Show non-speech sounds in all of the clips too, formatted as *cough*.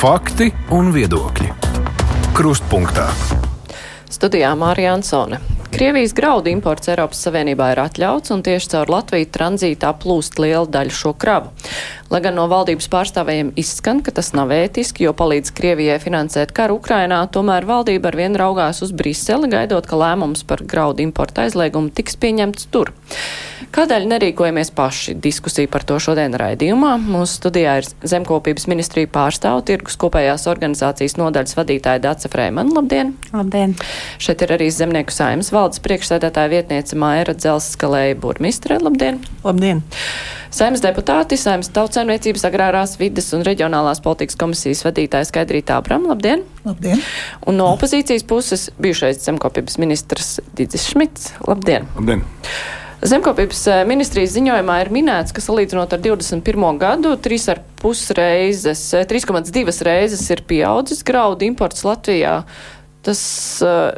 Fakti un viedokļi. Krustpunktā. Studijā Mārija Ansone. Krievijas graudu imports Eiropas Savienībā ir atļauts, un tieši caur Latviju tranzītā plūst liela daļa šo kravu. Lai gan no valdības pārstāvējiem izskan, ka tas nav ētiski, jo palīdz Krievijai finansēt karu Ukrainā, tomēr valdība arvien raugās uz Briseli, gaidot, ka lēmums par graudu importu aizliegumu tiks pieņemts tur. Kādēļ nerīkojamies paši? Diskusija par to šodien raidījumā. Mūsu studijā ir Zemkopības ministrija pārstāvu tirgus kopējās organizācijas nodaļas vadītāja Dāca Frēmana. Labdien! Labdien! Šeit ir arī Zemnieku saimas valdes priekšsēdētāja vietniece Maira Dzelskalēja Burmistre. Labdien! Labdien! Saimnes deputāti, Saimnes tautsēmniecības agrārās vides un reģionālās politikas komisijas vadītāja Skaidrītā Abram. Labdien! Labdien! Un no opozīcijas puses bijušais zemkopības ministrs Didis Šmits. Labdien! Labdien! Zemkopības eh, ministrijas ziņojumā ir minēts, ka salīdzinot ar 21. gadu 3,5 reizes, 3,2 eh, reizes ir pieaudzis graudu imports Latvijā. Tas uh,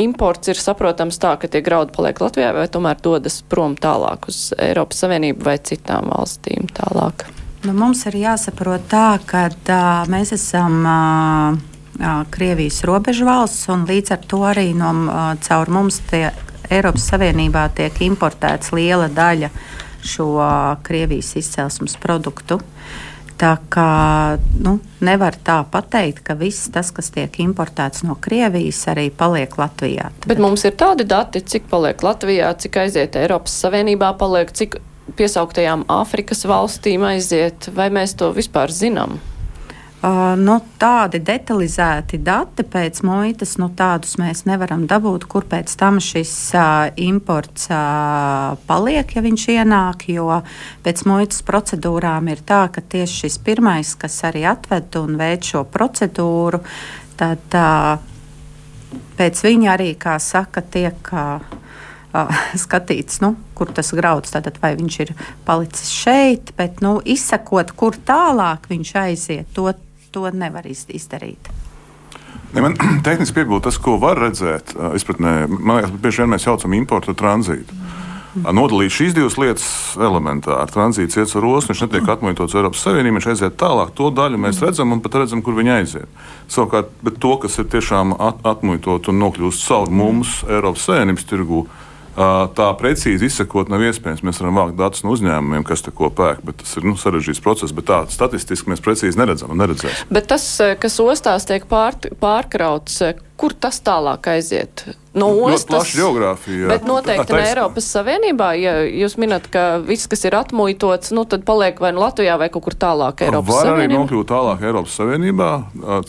imports ir saprotams tā, ka tie graudi paliek Latvijā vai tomēr dodas prom tālāk uz Eiropas Savienību vai citām valstīm tālāk? Nu, mums ir jāsaprot tā, ka uh, mēs esam. Uh, Krievijas robežu valsts, un līdz ar to arī no, caur mums tie Eiropas Savienībā tiek importēts liela daļa šo Krievijas izcelsmes produktu. Tā kā nu, nevar tā pateikt, ka viss tas, kas tiek importēts no Krievijas, arī paliek Latvijā. Tad... Bet mums ir tādi dati, cik paliek Latvijā, cik aiziet Eiropas Savienībā, paliek, cik piesauktajām Āfrikas valstīm aiziet, vai mēs to vispār zinām? Nu, tādi detalizēti dati pēc muitas, nu, tādus mēs nevaram dabūt, kur pēc tam šis uh, imports uh, paliek, ja viņš ienāk. Jo pēc muitas procedūrām ir tā, ka tieši šis pirmais, kas arī atved un veic šo procedūru, tad uh, pēc viņa arī, kā saka, tiek. Uh, *laughs* skatīts, nu, kur tas grauds, tātad vai viņš ir palicis šeit, bet nu, izsakot, kur tālāk viņš aiziet, to, to nevar izdarīt. Ne, man *clears throat* tehniski piebilst tas, ko var redzēt. Izpratnē, man liekas, bieži vien mēs saucam importu tranzītu. Nodalīt šīs divas lietas elementāri. Tranzīts iet ar osmu, viņš netiek atmuitots Eiropas Savienībā, viņš aiziet tālāk. To daļu mēs redzam un pat redzam, kur viņi aiziet. Savukārt, to, kas ir tiešām atmuitot un nokļūst caur mums Eiropas Savienības tirgū, Tā precīzi izsakot, nav iespējams. Mēs varam vākt datus no uzņēmumiem, kas te ko pērk, bet tas ir nu, sarežģīts process. Bet tā statistiski mēs precīzi neredzam un neredzēsim. Bet tas, kas ostās tiek pār, pārkrauts, kur tas tālāk aiziet? No ostas. Plaša geogrāfija. Bet noteikti ne Eiropas Savienībā. Ja jūs minat, ka viss, kas ir atmuitots, nu, tad paliek vai nu Latvijā vai kaut kur tālāk Eiropas Var Savienībā. Var arī nokļūt tālāk Eiropas Savienībā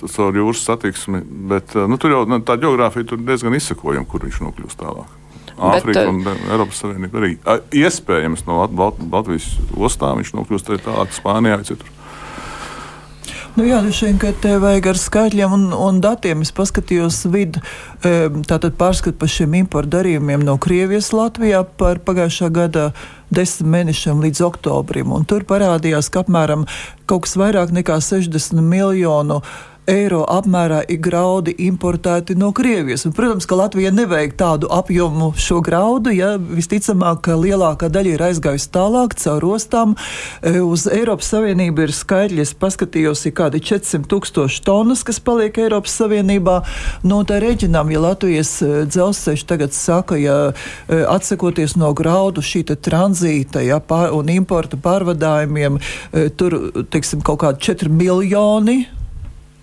caur jūras satiksmi, bet nu, tur jau nu, tā geogrāfija tur diezgan izsakojama, kur viņš nokļūst tālāk. Āfrika Bet, un Eiropas Savienība arī. Iespējams, no Latvijas ostām viņš nokļūst arī tālāk, Spānijā vai citur. Nu jā, šeit te vajag ar skaitļiem un, un datiem. Es paskatījos vidu, tātad pārskatu par šiem importu darījumiem no Krievijas Latvijā par pagājušā gada desmit mēnešiem līdz oktobrim. Un tur parādījās, ka apmēram kaut kas vairāk nekā 60 miljonu eiro eiro apmērā ir graudi importēti no Krievijas. Un, protams, ka Latvija nevajag tādu apjomu šo graudu, ja visticamāk, lielākā daļa ir aizgājusi tālāk caur ostām. E, uz Eiropas Savienību ir skaidri, es paskatījos, ir kādi 400 tūkstoši tonnas, kas paliek Eiropas Savienībā. No tā reģionām, ja Latvijas e, dzelzceļš tagad saka, ja e, atsakoties no graudu šī tranzīta ja, pār, un importa pārvadājumiem, tur, teiksim, kaut kādi 4 miljoni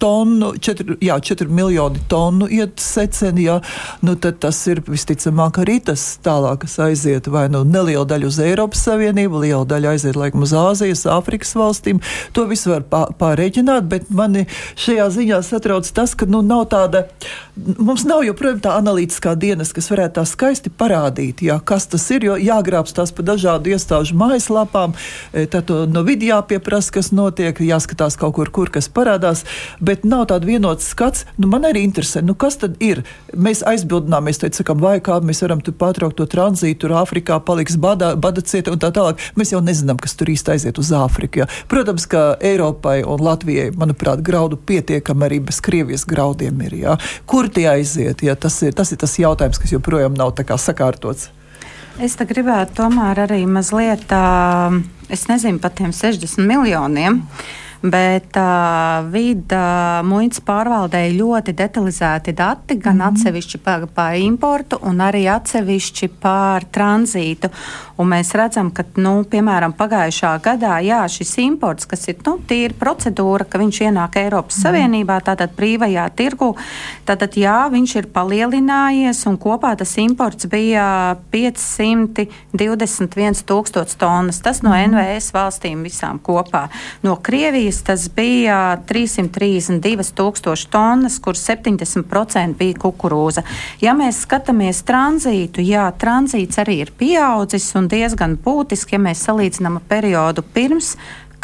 tonu, 4, jā, 4 miljoni tonu iet seceni, jā, nu tad tas ir visticamāk arī tas tālāk, kas aiziet vai nu neliela daļa uz Eiropas Savienību, liela daļa aiziet laikam uz Āzijas, Āfrikas valstīm. To visu var pārreķināt, bet mani šajā ziņā satrauc tas, ka nu nav tāda, mums nav joprojām tā analītiskā dienas, kas varētu tā skaisti parādīt, jā, kas tas ir, jo jāgrābst tās pa dažādu iestāžu mājaslapām, e, tad no vidi jāpieprasa, kas notiek, jāskatās kaut kur, kur kas parādās. Bet bet nav tāda vienota skats. Nu, man arī interesē, nu, kas tad ir. Mēs aizbildināmies, tad sakām, vai kā mēs varam tur pārtraukt to tranzītu, tur Āfrikā paliks bada, bada cieta un tā tālāk. Mēs jau nezinām, kas tur īsti aiziet uz Āfriku. Ja. Protams, ka Eiropai un Latvijai, manuprāt, graudu pietiekami arī bez Krievijas graudiem ir. Ja. Kur tie aiziet? Ja. Tas, ir, tas ir tas jautājums, kas joprojām nav sakārtots. Es gribētu tomēr arī mazliet, uh, es nezinu par tiem 60 miljoniem. Uh, bet uh, vida muitas pārvaldē ir ļoti detalizēti dati, gan mm. atsevišķi par, par importu, un arī atsevišķi par tranzītu. Un mēs redzam, ka, nu, piemēram, pagājušā gadā jā, šis imports, kas ir nu, tīra procedūra, ka viņš ienāk Eiropas mm. Savienībā, tātad brīvajā tirgu, tātad jā, viņš ir palielinājies, un kopā tas imports bija 521 tūkstots tonnas. Tas no mm. NVS valstīm visām kopā. No Krievijas tas bija 332 tūkstoši tonnas, kur 70% bija kukurūza. Ja mēs skatāmies tranzītu, jā, tranzīts arī ir pieaudzis un diezgan būtiski, ja mēs salīdzinām periodu pirms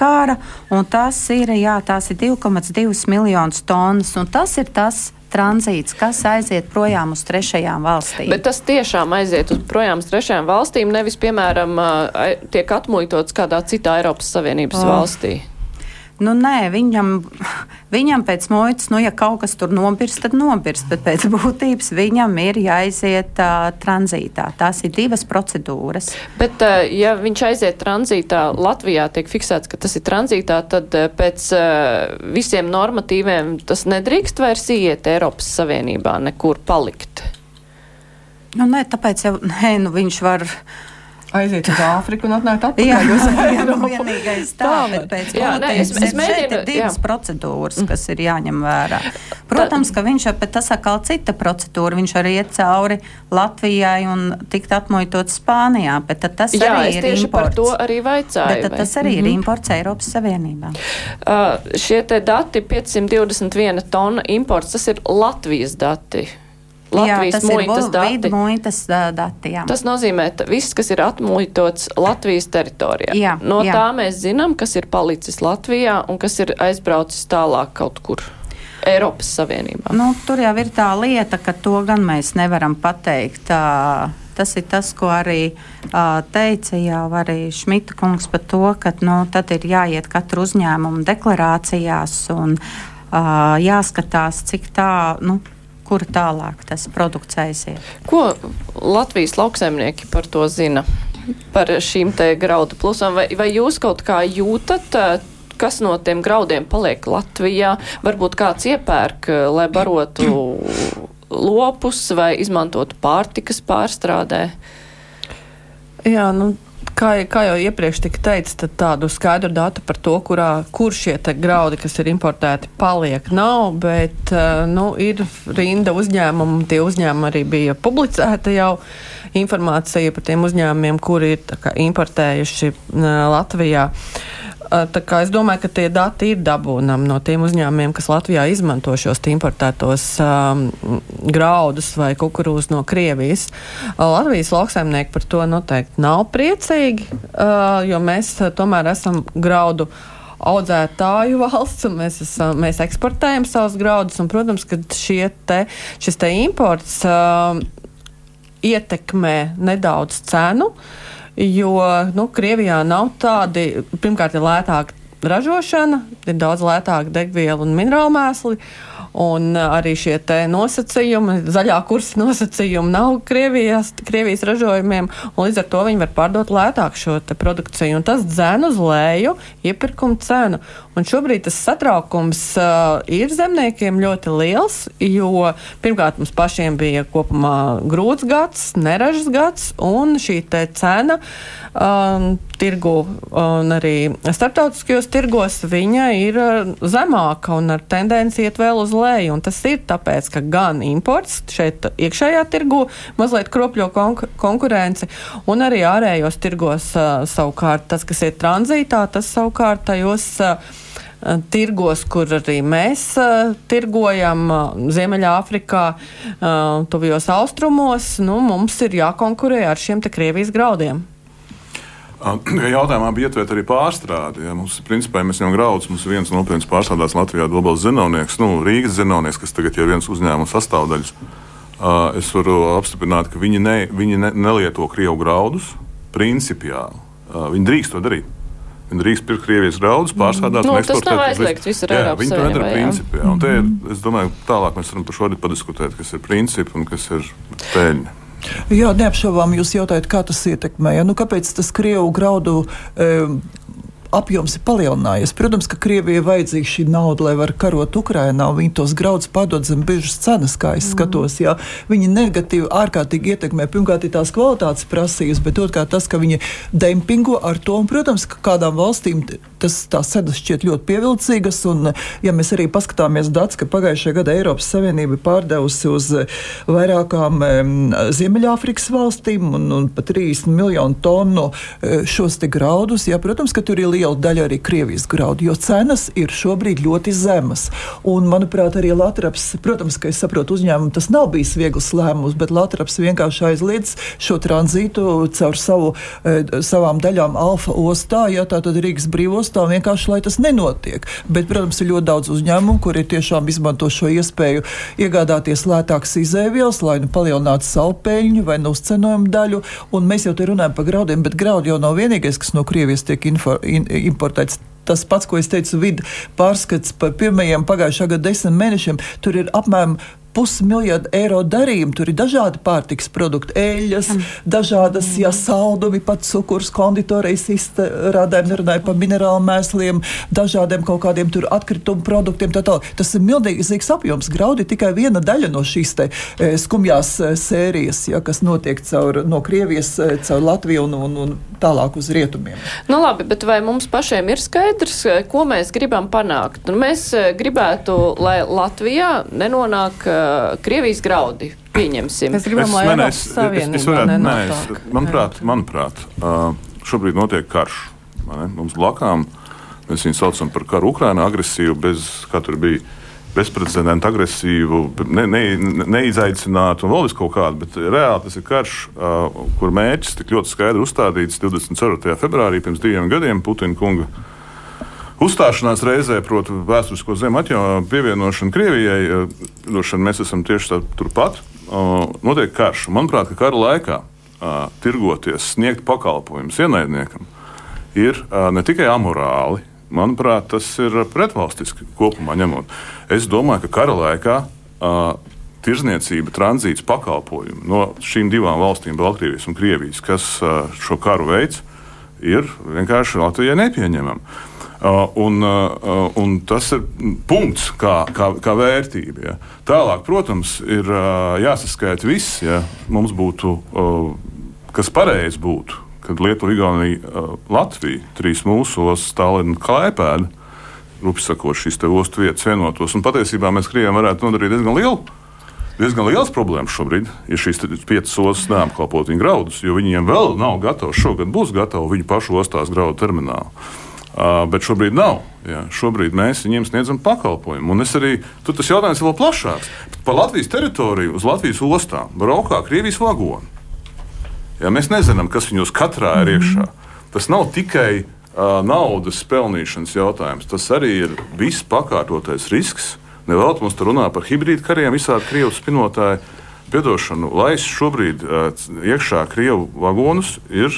kara, un tas ir, jā, tās ir 2,2 miljonus tonnas, un tas ir tas tranzīts, kas aiziet projām uz trešajām valstīm. Bet tas tiešām aiziet uz projām uz trešajām valstīm, nevis, piemēram, tiek atmuitots kādā citā Eiropas Savienības oh. valstī. Nu, nē, viņam, viņam pēc muitas, nu, ja kaut kas tur nopirst, tad nopirst, bet pēc būtības viņam ir jāiziet uh, tranzītā. Tās ir divas procedūras. Bet, uh, ja viņš aiziet tranzītā, Latvijā tiek fiksēts, ka tas ir tranzītā, tad uh, pēc uh, visiem normatīviem tas nedrīkst vairs iet Eiropas Savienībā nekur palikt. Nu, nē, tāpēc jau nē, nu, viņš var aiziet uz Āfriku un atnākt atpakaļ. Jā, *laughs* uz Eiropu. vienīgais tā, bet pēc ne, es, es mēģinu, ir divas jā. procedūras, mm. kas ir jāņem vērā. Protams, ka viņš, bet tas atkal cita procedūra, viņš arī iet cauri Latvijai un tikt atmuitot Spānijā, bet tas jā, arī ir imports. par to arī vaicāju. Bet tas arī mm -hmm. ir mhm. imports Eiropas Savienībā. Uh, šie te dati 521 tonna imports, tas ir Latvijas dati. Latvijas jā, muitas dati. Muitas, dati jā. Tas nozīmē, ka viss, kas ir atmuitots Latvijas teritorijā, jā, no jā. tā mēs zinām, kas ir palicis Latvijā un kas ir aizbraucis tālāk kaut kur. Eiropas Savienībā. Nu, tur jau ir tā lieta, ka to gan mēs nevaram pateikt. Tas ir tas, ko arī teica jau arī Šmita kungs par to, ka nu, tad ir jāiet katru uzņēmumu deklarācijās un jāskatās, cik tā. Nu, kur tālāk tas produkts aiziet. Ko Latvijas lauksaimnieki par to zina? Par šīm te graudu plusām, vai, vai jūs kaut kā jūtat, kas no tiem graudiem paliek Latvijā? Varbūt kāds iepērk, lai barotu *clears throat* lopus vai izmantotu pārtikas pārstrādē? Jā, nu, kā, kā jau iepriekš tika teikts, tad tādu skaidru datu par to, kurā, kur šie graudi, kas ir importēti, paliek, nav. Bet uh, nu, ir rinda uzņēmumu, tie uzņēmumi arī bija publicēta jau informācija par tiem uzņēmumiem, kuri ir kā, importējuši uh, Latvijā. Uh, Es domāju, ka tie dati ir dabūnami no tiem uzņēmumiem, kas Latvijā izmanto šos importētos um, graudus vai kukurūzus no Krievijas. Latvijas lauksaimnieki par to noteikti nav priecīgi, uh, jo mēs tomēr esam graudu audzētāju *laughs* valsts, un mēs, esam, mēs eksportējam savus graudus. Un, protams, ka te, šis te imports uh, ietekmē nedaudz cenu. Uh, jo nu, Krievijā nav tādi, pirmkārt, ir lētāka ražošana, ir daudz lētāka degviela un minerālu mēsli. Un arī šie nosacījumi, zaļā kursa nosacījumi nav Krievijas, Krievijas ražojumiem, un līdz ar to viņi var pārdot lētāk šo produkciju. Un tas dzēn uz leju iepirkuma cenu. Un šobrīd tas satraukums uh, ir zemniekiem ļoti liels, jo pirmkārt mums pašiem bija kopumā grūts gads, neražas gads, un šī cena um, tirgu un arī starptautiskajos tirgos viņa ir zemāka un ar tendenci iet vēl uz leju. Un tas ir tāpēc, ka gan imports šeit iekšējā tirgu mazliet kropļo konk konkurenci, un arī ārējos tirgos uh, savukārt tas, kas ir tranzītā, tas savukārt tajos. Uh, tirgos, kur arī mēs uh, tirgojam, uh, Ziemeļāfrikā, tuvijos austrumos, nu, mums ir jākonkurē ar šiem Krievijas graudiem. *clears throat* Jautājumā bija ietverta arī pārstrāde. Ja. Mums, principā, mēs ņemam graudus. Mums ir viens nopietns pārstrādāts Latvijā Dobels zinovnieks, nu, Rīgas zinovnieks, kas tagad ir viens uzņēmuma sastāvdaļas. Uh, es varu apstiprināt, ka viņi, ne, viņi ne, nelieto krievu graudus principiāli. Uh, viņi drīkst to darīt. Drīkst pirkt Krievijas graudus, pārstrādāt nu, un eksportēt. Tas nav aizliegts visur Eiropas Viņi to nedara principā. Un te ir, es domāju, tālāk mēs varam par šo arī padiskutēt, kas ir principi un kas ir peļņa. Jā, neapšaubām jūs jautājat, kā tas ietekmē. Ja? Nu, kāpēc tas Krievu graudu e, apjoms ir palielinājies. Protams, ka Krievijai vajadzīga šī nauda, lai var karot Ukrainā, un viņi tos graudus padod zem biežas cenas, kā es mm. skatos. Jā. Viņi negatīvi ārkārtīgi ietekmē. Pirmkārt, ir tās kvalitātes prasības, bet otrkārt tas, ka viņi dempingo ar to. Un, protams, ka kādām valstīm tas tās cenas šķiet ļoti pievilcīgas. Un, ja mēs arī paskatāmies datus, ka pagājušajā gadā Eiropas Savienība pārdevusi uz vairākām um, Ziemeļāfrikas valstīm un, un pat 30 miljonu tonu uh, šos graudus, jā, protams, ka tur ir liela daļa arī Krievijas graudu, jo cenas ir šobrīd ļoti zemas. Un, manuprāt, arī Latvijas, protams, ka es saprotu uzņēmumu, tas nav bijis viegls lēmums, bet Latvijas vienkārši aizliedz šo tranzītu caur savu, e, savām daļām Alfa ostā, ja tā tad Rīgas brīvostā, vienkārši lai tas nenotiek. Bet, protams, ir ļoti daudz uzņēmumu, kuri tiešām izmanto šo iespēju iegādāties lētākas izēvielas, lai nu palielinātu savu peļņu vai nu uzcenojumu daļu. Un mēs jau te runājam par graudiem, bet graudi jau nav vienīgais, kas no Krievijas tiek info, in, importēts. Tas pats, ko es teicu, vidu pārskats par pirmajiem pagājušā gada desmit mēnešiem, tur ir apmēram pusmiljardu eiro darījumu. Tur ir dažādi pārtiks produkti, eļļas, mm. dažādas mm. jā, saldumi, pat cukurs, konditorijas izstrādājumi, nerunāju par minerālu mēsliem, dažādiem kaut kādiem tur atkritumu produktiem. Tā tā. Tas ir milzīgs apjoms. Graudi tikai viena daļa no šīs te, e, skumjās e, sērijas, ja, kas notiek caur, no Krievijas, e, caur Latviju un, un, un tālāk uz rietumiem. Nu, labi, bet vai mums pašiem ir skaidrs, ko mēs gribam panākt? Nu, mēs gribētu, lai Latvijā nenonāk Krievijas graudi. Pieņemsim. Mēs gribam, lai Eiropas Savienība nenāk. Manuprāt, manuprāt šobrīd notiek karš. Mums blakām mēs viņu saucam par karu Ukrainā, agresīvu, bez, kā tur bija, bezprecedenta agresīvu, ne, ne, neizaicinātu un vēl vis kaut kādu, bet reāli tas ir karš, kur mērķis tik ļoti skaidri uzstādīts 24. februārī pirms diviem gadiem Putina kunga uzstāšanās reizē, proti, vēsturisko zemu pievienošanu Krievijai, eh, došana, mēs esam tieši tā, turpat. Notiek karš. Manuprāt, ka kara laikā tirgoties, sniegt pakalpojumus ienaidniekam ir ne tikai amorāli, manuprāt, tas ir pretvalstiski kopumā ņemot. Es domāju, ka kara laikā tirzniecība, tranzīts pakalpojumi no šīm divām valstīm, Baltkrievijas un Krievijas, kas šo karu veids, ir vienkārši Latvijai nepieņemama. Uh, un, uh, un tas ir punkts, kā, kā, kā vērtība. Ja. Tālāk, protams, ir uh, jāsaskaita viss. Ja. Mums būtu, kas pareizi būtu, kad Lietuva, Igaunija, Latvija, trīs mūsos, Stalina un Klaipēda, rupi sakot, šīs ostu vietas vienotos. Un patiesībā mēs Krievijam varētu nodarīt diezgan lielu diezgan liels problēmas šobrīd, ja šīs piecas ostas neapkalpot viņu graudus, jo viņiem vēl nav gatavi, šogad būs gatavi viņu pašu ostās graudu terminālu. Uh, bet šobrīd nav. Jā. Šobrīd mēs viņiem sniedzam pakalpojumu. Un es arī, tur tas jautājums ir vēl plašāks. Pa Latvijas teritoriju, uz Latvijas ostām braukā Krievijas vagoni. Jā, mēs nezinām, kas viņos katrā ir iekšā. Tas nav tikai uh, naudas pelnīšanas jautājums, tas arī ir viss pakārtotais risks. Nevēl mums tur runā par hibrīdu kariem, visādi krievu spinotāji Piedošanu, lai šobrīd iekšā Krievu vagonus ir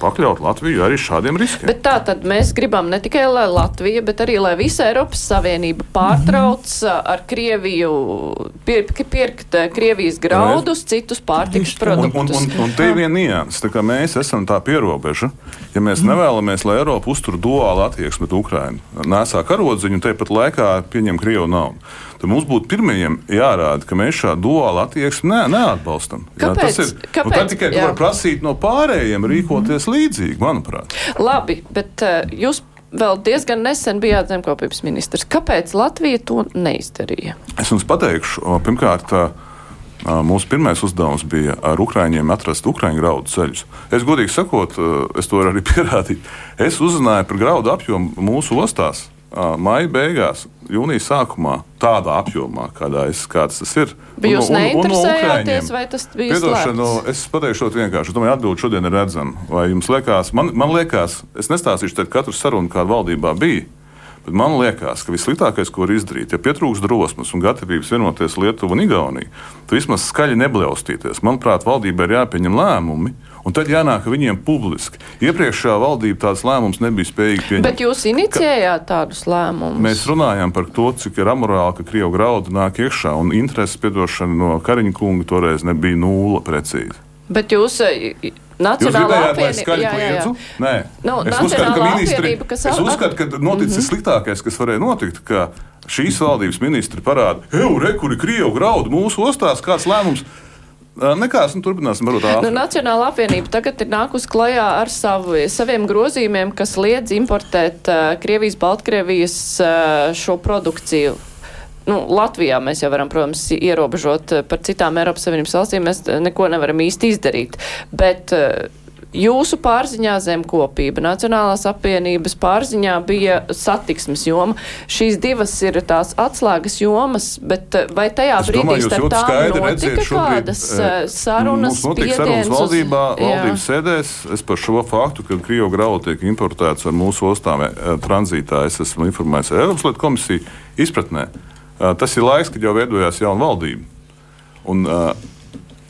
pakļaut Latviju arī šādiem riskiem. Bet tā tad mēs gribam ne tikai, lai Latvija, bet arī, lai visa Eiropas Savienība pārtrauc ar Krieviju, pir, pirkt Krievijas graudus, citus pārtikas produktus. Un, un, un, un te ir viena nianses, tā kā mēs esam tā pierobeža, ja mēs nevēlamies, lai Eiropa uztur duālu attieksmi pret Ukrainu, nesā karodziņu un tepat laikā pieņem Krievu naudu tad mums būtu pirmajiem jārāda, ka mēs šādu duālu attieksmi ne, neatbalstam. Kāpēc? Jā, tas ir nu, kāpēc? Nu, tikai var prasīt no pārējiem rīkoties mm -hmm. līdzīgi, manuprāt. Labi, bet uh, jūs vēl diezgan nesen bijāt zemkopības ministrs. Kāpēc Latvija to neizdarīja? Es jums pateikšu, pirmkārt. Uh, Mūsu pirmais uzdevums bija ar ukrāņiem atrast ukrāņu graudu ceļus. Es godīgi sakot, es to arī *laughs* pierādīt. Es uzzināju par graudu apjomu mūsu ostās maija beigās, jūnijas sākumā, tādā apjomā, kādā es, kāds tas ir. Bija jūs neinteresējāties, vai tas bija slēpts? Nu, es pateikšu vienkārši. Es domāju, atbildi šodien ir redzama. Vai jums liekas, man, man liekas, es nestāstīšu te katru sarunu, kāda valdībā bija. Bet man liekas, ka vissliktākais, ko var izdarīt, ja pietrūks drosmes un gatavības vienoties Lietuvu un Igauniju, tad vismaz skaļi neblaustīties. Manuprāt, valdībai ir jāpieņem lēmumi, un tad jānāk viņiem publiski. Iepriekšējā valdība tādas lēmumus nebija spējīga pieņemt. Bet jūs inicijējāt tādus lēmumus? Mēs runājām par to, cik ir amorāli, ka Krievija graudu nāk iekšā, un intereses piedošana no Kariņa kunga toreiz nebija nulle precīzi. Bet jūs Nacionālā apvienība- Nu, es uzskatu, ka ministri, kas es uzskatu, ka noticis Mhm. sliktākais, kas varēja notikt, ka šīs valdības ministri parāda, ej, re, kuri Krievu graudu mūsu ostās, kāds lēmums. Nekās, nu, turpināsim, varbūt Nu, ātri. Nacionāla apvienība tagad ir nākusi klajā ar savu, saviem grozījumiem, kas liedz importēt uh, Krievijas, Baltkrievijas uh, šo produkciju. Nu, Latvijā mēs jau varam, protams, ierobežot uh, par citām Eiropas Savienības valstīm. Mēs uh, neko nevaram īsti izdarīt. Bet uh, jūsu pārziņā zemkopība, Nacionālās apvienības pārziņā bija satiksmes joma. Šīs divas ir tās atslēgas jomas, bet vai tajā Es brīdī domāju, starp tām notika kādas eh, sarunas, Mums notiek sarunas uz- valdībā, Jā. valdības sēdēs. Es par šo faktu, ka Krievu graudu tiek importēts ar mūsu ostām eh, tranzītā, es esmu informēts ar Eiropas Lietu komisiju izpratnē. Tas ir laiks, kad jau veidojās jauna valdība. Un, mēs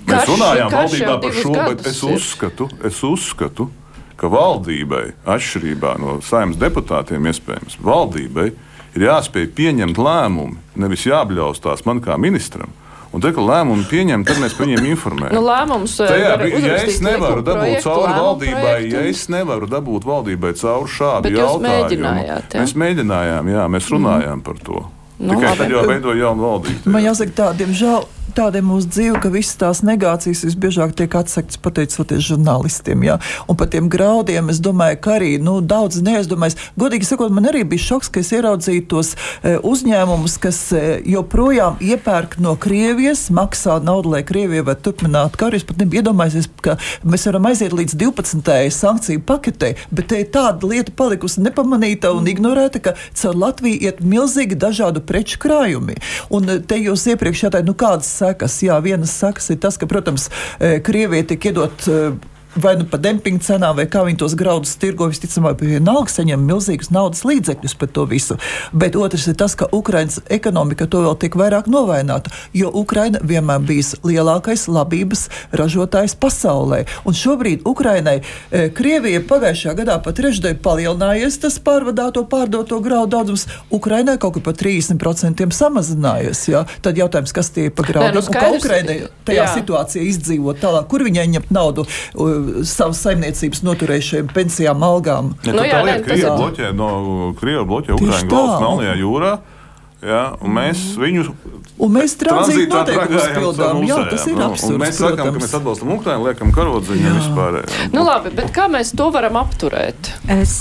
Karš- runājām karš valdībā par šo, bet es uzskatu, es uzskatu, ka valdībai, atšķirībā no saimnes deputātiem, iespējams, valdībai ir jāspēj pieņemt lēmumu, nevis jābļaustās man kā ministram. Un te, kad lēmumu pieņem, tad mēs par viņiem informējam. Nu, lēmums, Tajā ja es nevaru dabūt projektu, cauri valdībai, projektu. ja es nevaru dabūt valdībai cauri šādu Bet jautājumu, mēs mēģinājām, jā, mēs runājām par to. Nu, Tikai labi. tad jau veidoja jaunu valdību. Man jāsaka, tā, diemžēl tāda ir mūsu dzīve, ka visas tās negācijas visbiežāk tiek atsektas pateicoties žurnālistiem. Jā. Un par tiem graudiem es domāju, ka arī nu, daudz neaizdomājas. Godīgi sakot, man arī bija šoks, ka es ieraudzīju tos e, uzņēmumus, kas e, joprojām iepērk no Krievijas, maksā naudu, lai Krievija var turpināt karu. Es pat nebiju iedomājies, ka mēs varam aiziet līdz 12. sankciju paketei, bet te ir tāda lieta palikusi nepamanīta un ignorēta, ka caur Latviju iet milzīgi dažādu preču krājumi. Un e, te jūs iepriekš jautājāt, nu kādas sekas? Jā, vienas sekas ir tas, ka, protams, e, Krievija tiek iedot. Vai nu par dempingu cenām, vai kā viņi tos graudus tirgo, visticamāk, vienalga saņem milzīgus naudas līdzekļus par to visu. Bet otrs ir tas, ka Ukraiņas ekonomika to vēl tiek vairāk novaināta, jo Ukraina vienmēr bijis lielākais labības ražotājs pasaulē. Un šobrīd Ukrainai e, Krievija pagājušajā gadā pat trešdaļ palielinājies tas pārvadāto pārdoto graudu daudzums, Ukrainai kaut kur par 30% samazinājies. Jā. Tad jautājums, kas tie ir pa graudiem? nu kā Ukrainai tajā jā. situācijā izdzīvot tālāk, kur viņai ņemt naudu uh, savas saimniecības noturējušajiem pensijām, algām? Ja, Nu jā, nē, lieta, tas Krievi ir- bloķē, no, Krievi bloķē Ukraiņu tā. valsts Melnajā jūrā. Jā, un mēs viņu Un mēs tranzītā caur Jā, tas ir nu, absurds, Mēs sakām, ka protams. mēs atbalstam Ukraiņu, liekam karodziņu vispār. Nu, labi, bet kā mēs to varam apturēt? Es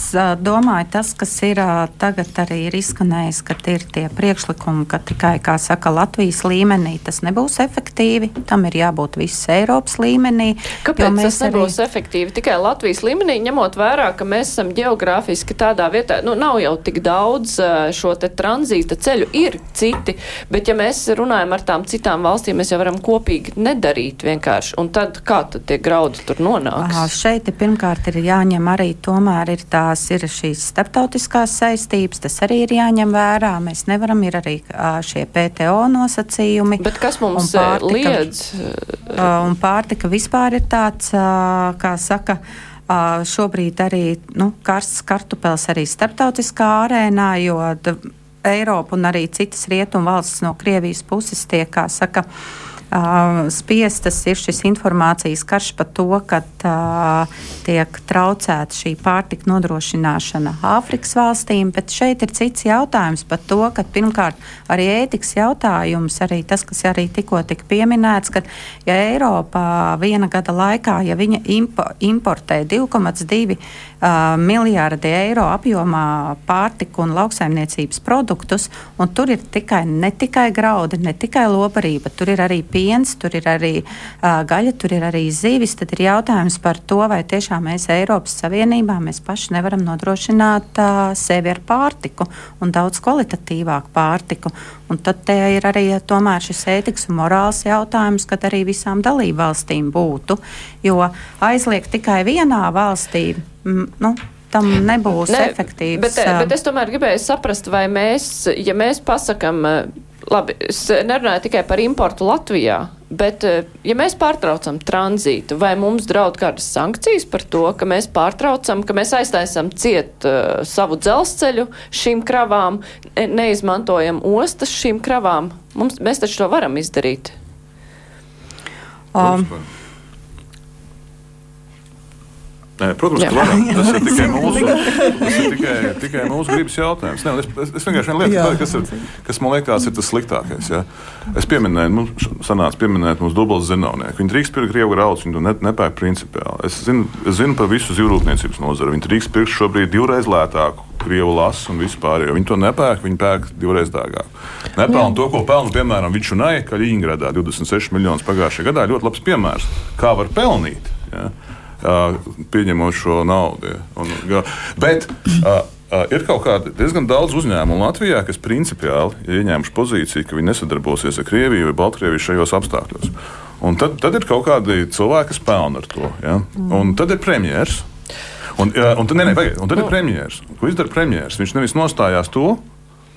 domāju, tas, kas ir tagad arī ir izskanējis, ka ir tie priekšlikumi, ka tikai, kā saka, Latvijas līmenī tas nebūs efektīvi. Tam ir jābūt visas Eiropas līmenī. Kāpēc tas nebūs efektīvi tikai Latvijas līmenī, ņemot vērā, ka mēs esam geogrāfiski tādā vietā, nu nav jau tik daudz šo te tranzīta ceļu, ir citi, bet ja mēs runājam ar tām citām valstīm, mēs jau varam kopīgi nedarīt vienkārši, un tad kā tad tie graudi tur Aha, nonāks? šeit ir pirmkārt ir jāņem arī tomēr ir tās ir šīs starptautiskās saistības, tas arī ir jāņem vērā. Mēs nevaram, ir arī šie PTO nosacījumi. Bet kas mums pārtika- liedz? Un pārtika vispār ir tāds, kā saka, šobrīd arī nu, karsts kartupels arī starptautiskā arēnā, jo Eiropa un arī citas rietumu valstis no Krievijas puses tiek, kā saka, uh, spiestas ir šis informācijas karš par to, ka uh, tiek traucēta šī pārtika nodrošināšana Āfrikas valstīm, bet šeit ir cits jautājums par to, ka pirmkārt arī ētikas jautājums, arī tas, kas arī tikko tika pieminēts, ka ja Eiropā viena gada laikā, ja viņa impo, importē 2,2 uh, miljārdi eiro apjomā pārtiku un lauksaimniecības produktus, un tur ir tikai, ne tikai graudi, ne tikai lobarība, tur ir arī piens, tur ir arī uh, gaļa, tur ir arī zivis, tad ir jautājums par to, vai tiešām mēs Eiropas Savienībā mēs paši nevaram nodrošināt uh, sevi ar pārtiku un daudz kvalitatīvāku pārtiku. Un tad ir arī tomēr šis ētikas un morāls jautājums, kad arī visām dalību valstīm būtu, jo aizliegt tikai vienā valstī, mm, nu, tam nebūs Ne, efektīvs. Bet, bet es tomēr gribēju saprast, vai mēs, ja mēs pasakam, labi, es nerunāju tikai par importu Latvijā, bet eh, ja mēs pārtraucam tranzītu, vai mums draud kādas sankcijas par to, ka mēs pārtraucam, ka mēs aiztaisam ciet uh, savu dzelzceļu šīm kravām, ne- neizmantojam ostas šīm kravām? Mums, mēs taču to varam izdarīt. Um, Nē, protams, Jā. ka varam. *laughs* Tas ir tikai mūsu, tas ir tikai, tikai mūsu gribas jautājums. Nē, es, es, es vienkārši vienu lietu, tādu, kas, ir, kas man liekas ir tas sliktākais. Ja? Es pieminēju, mums sanāca pieminēt mūsu dubultas zinovnieku. Viņi drīkst pirkt krievu graudus, viņi to ne, nepērk principiāli. Es zinu, es zinu par visu zivrūpniecības nozari. Viņi drīkst pirkt šobrīd divreiz lētāku krievu lasu un vispār. Viņi to nepērk, viņi pērk divreiz dārgāk. Nepelna to, ko pelna, piemēram, Vičunai, ka Ļīņgradā 26 miljonus pagājušajā gadā. Ļoti labs piemērs, kā var pelnīt. Ja? Pieņemot šo naudu. Un. Bet ir kaut kādi diezgan daudz uzņēmumu Latvijā, kas principiāli ir ieņēmuši pozīciju, ka viņi nesadarbosies ar Krieviju vai Baltkrieviju šajos apstākļos. Un tad, tad ir kaut kādi cilvēki, kas pelna ar to. Ja. Un tad ir premjerministrs. Un, un, tad, nē, nē, pagaid, un tad ir premjerministrs. Ko izdara premjerministrs? Viņš nevis nostājās to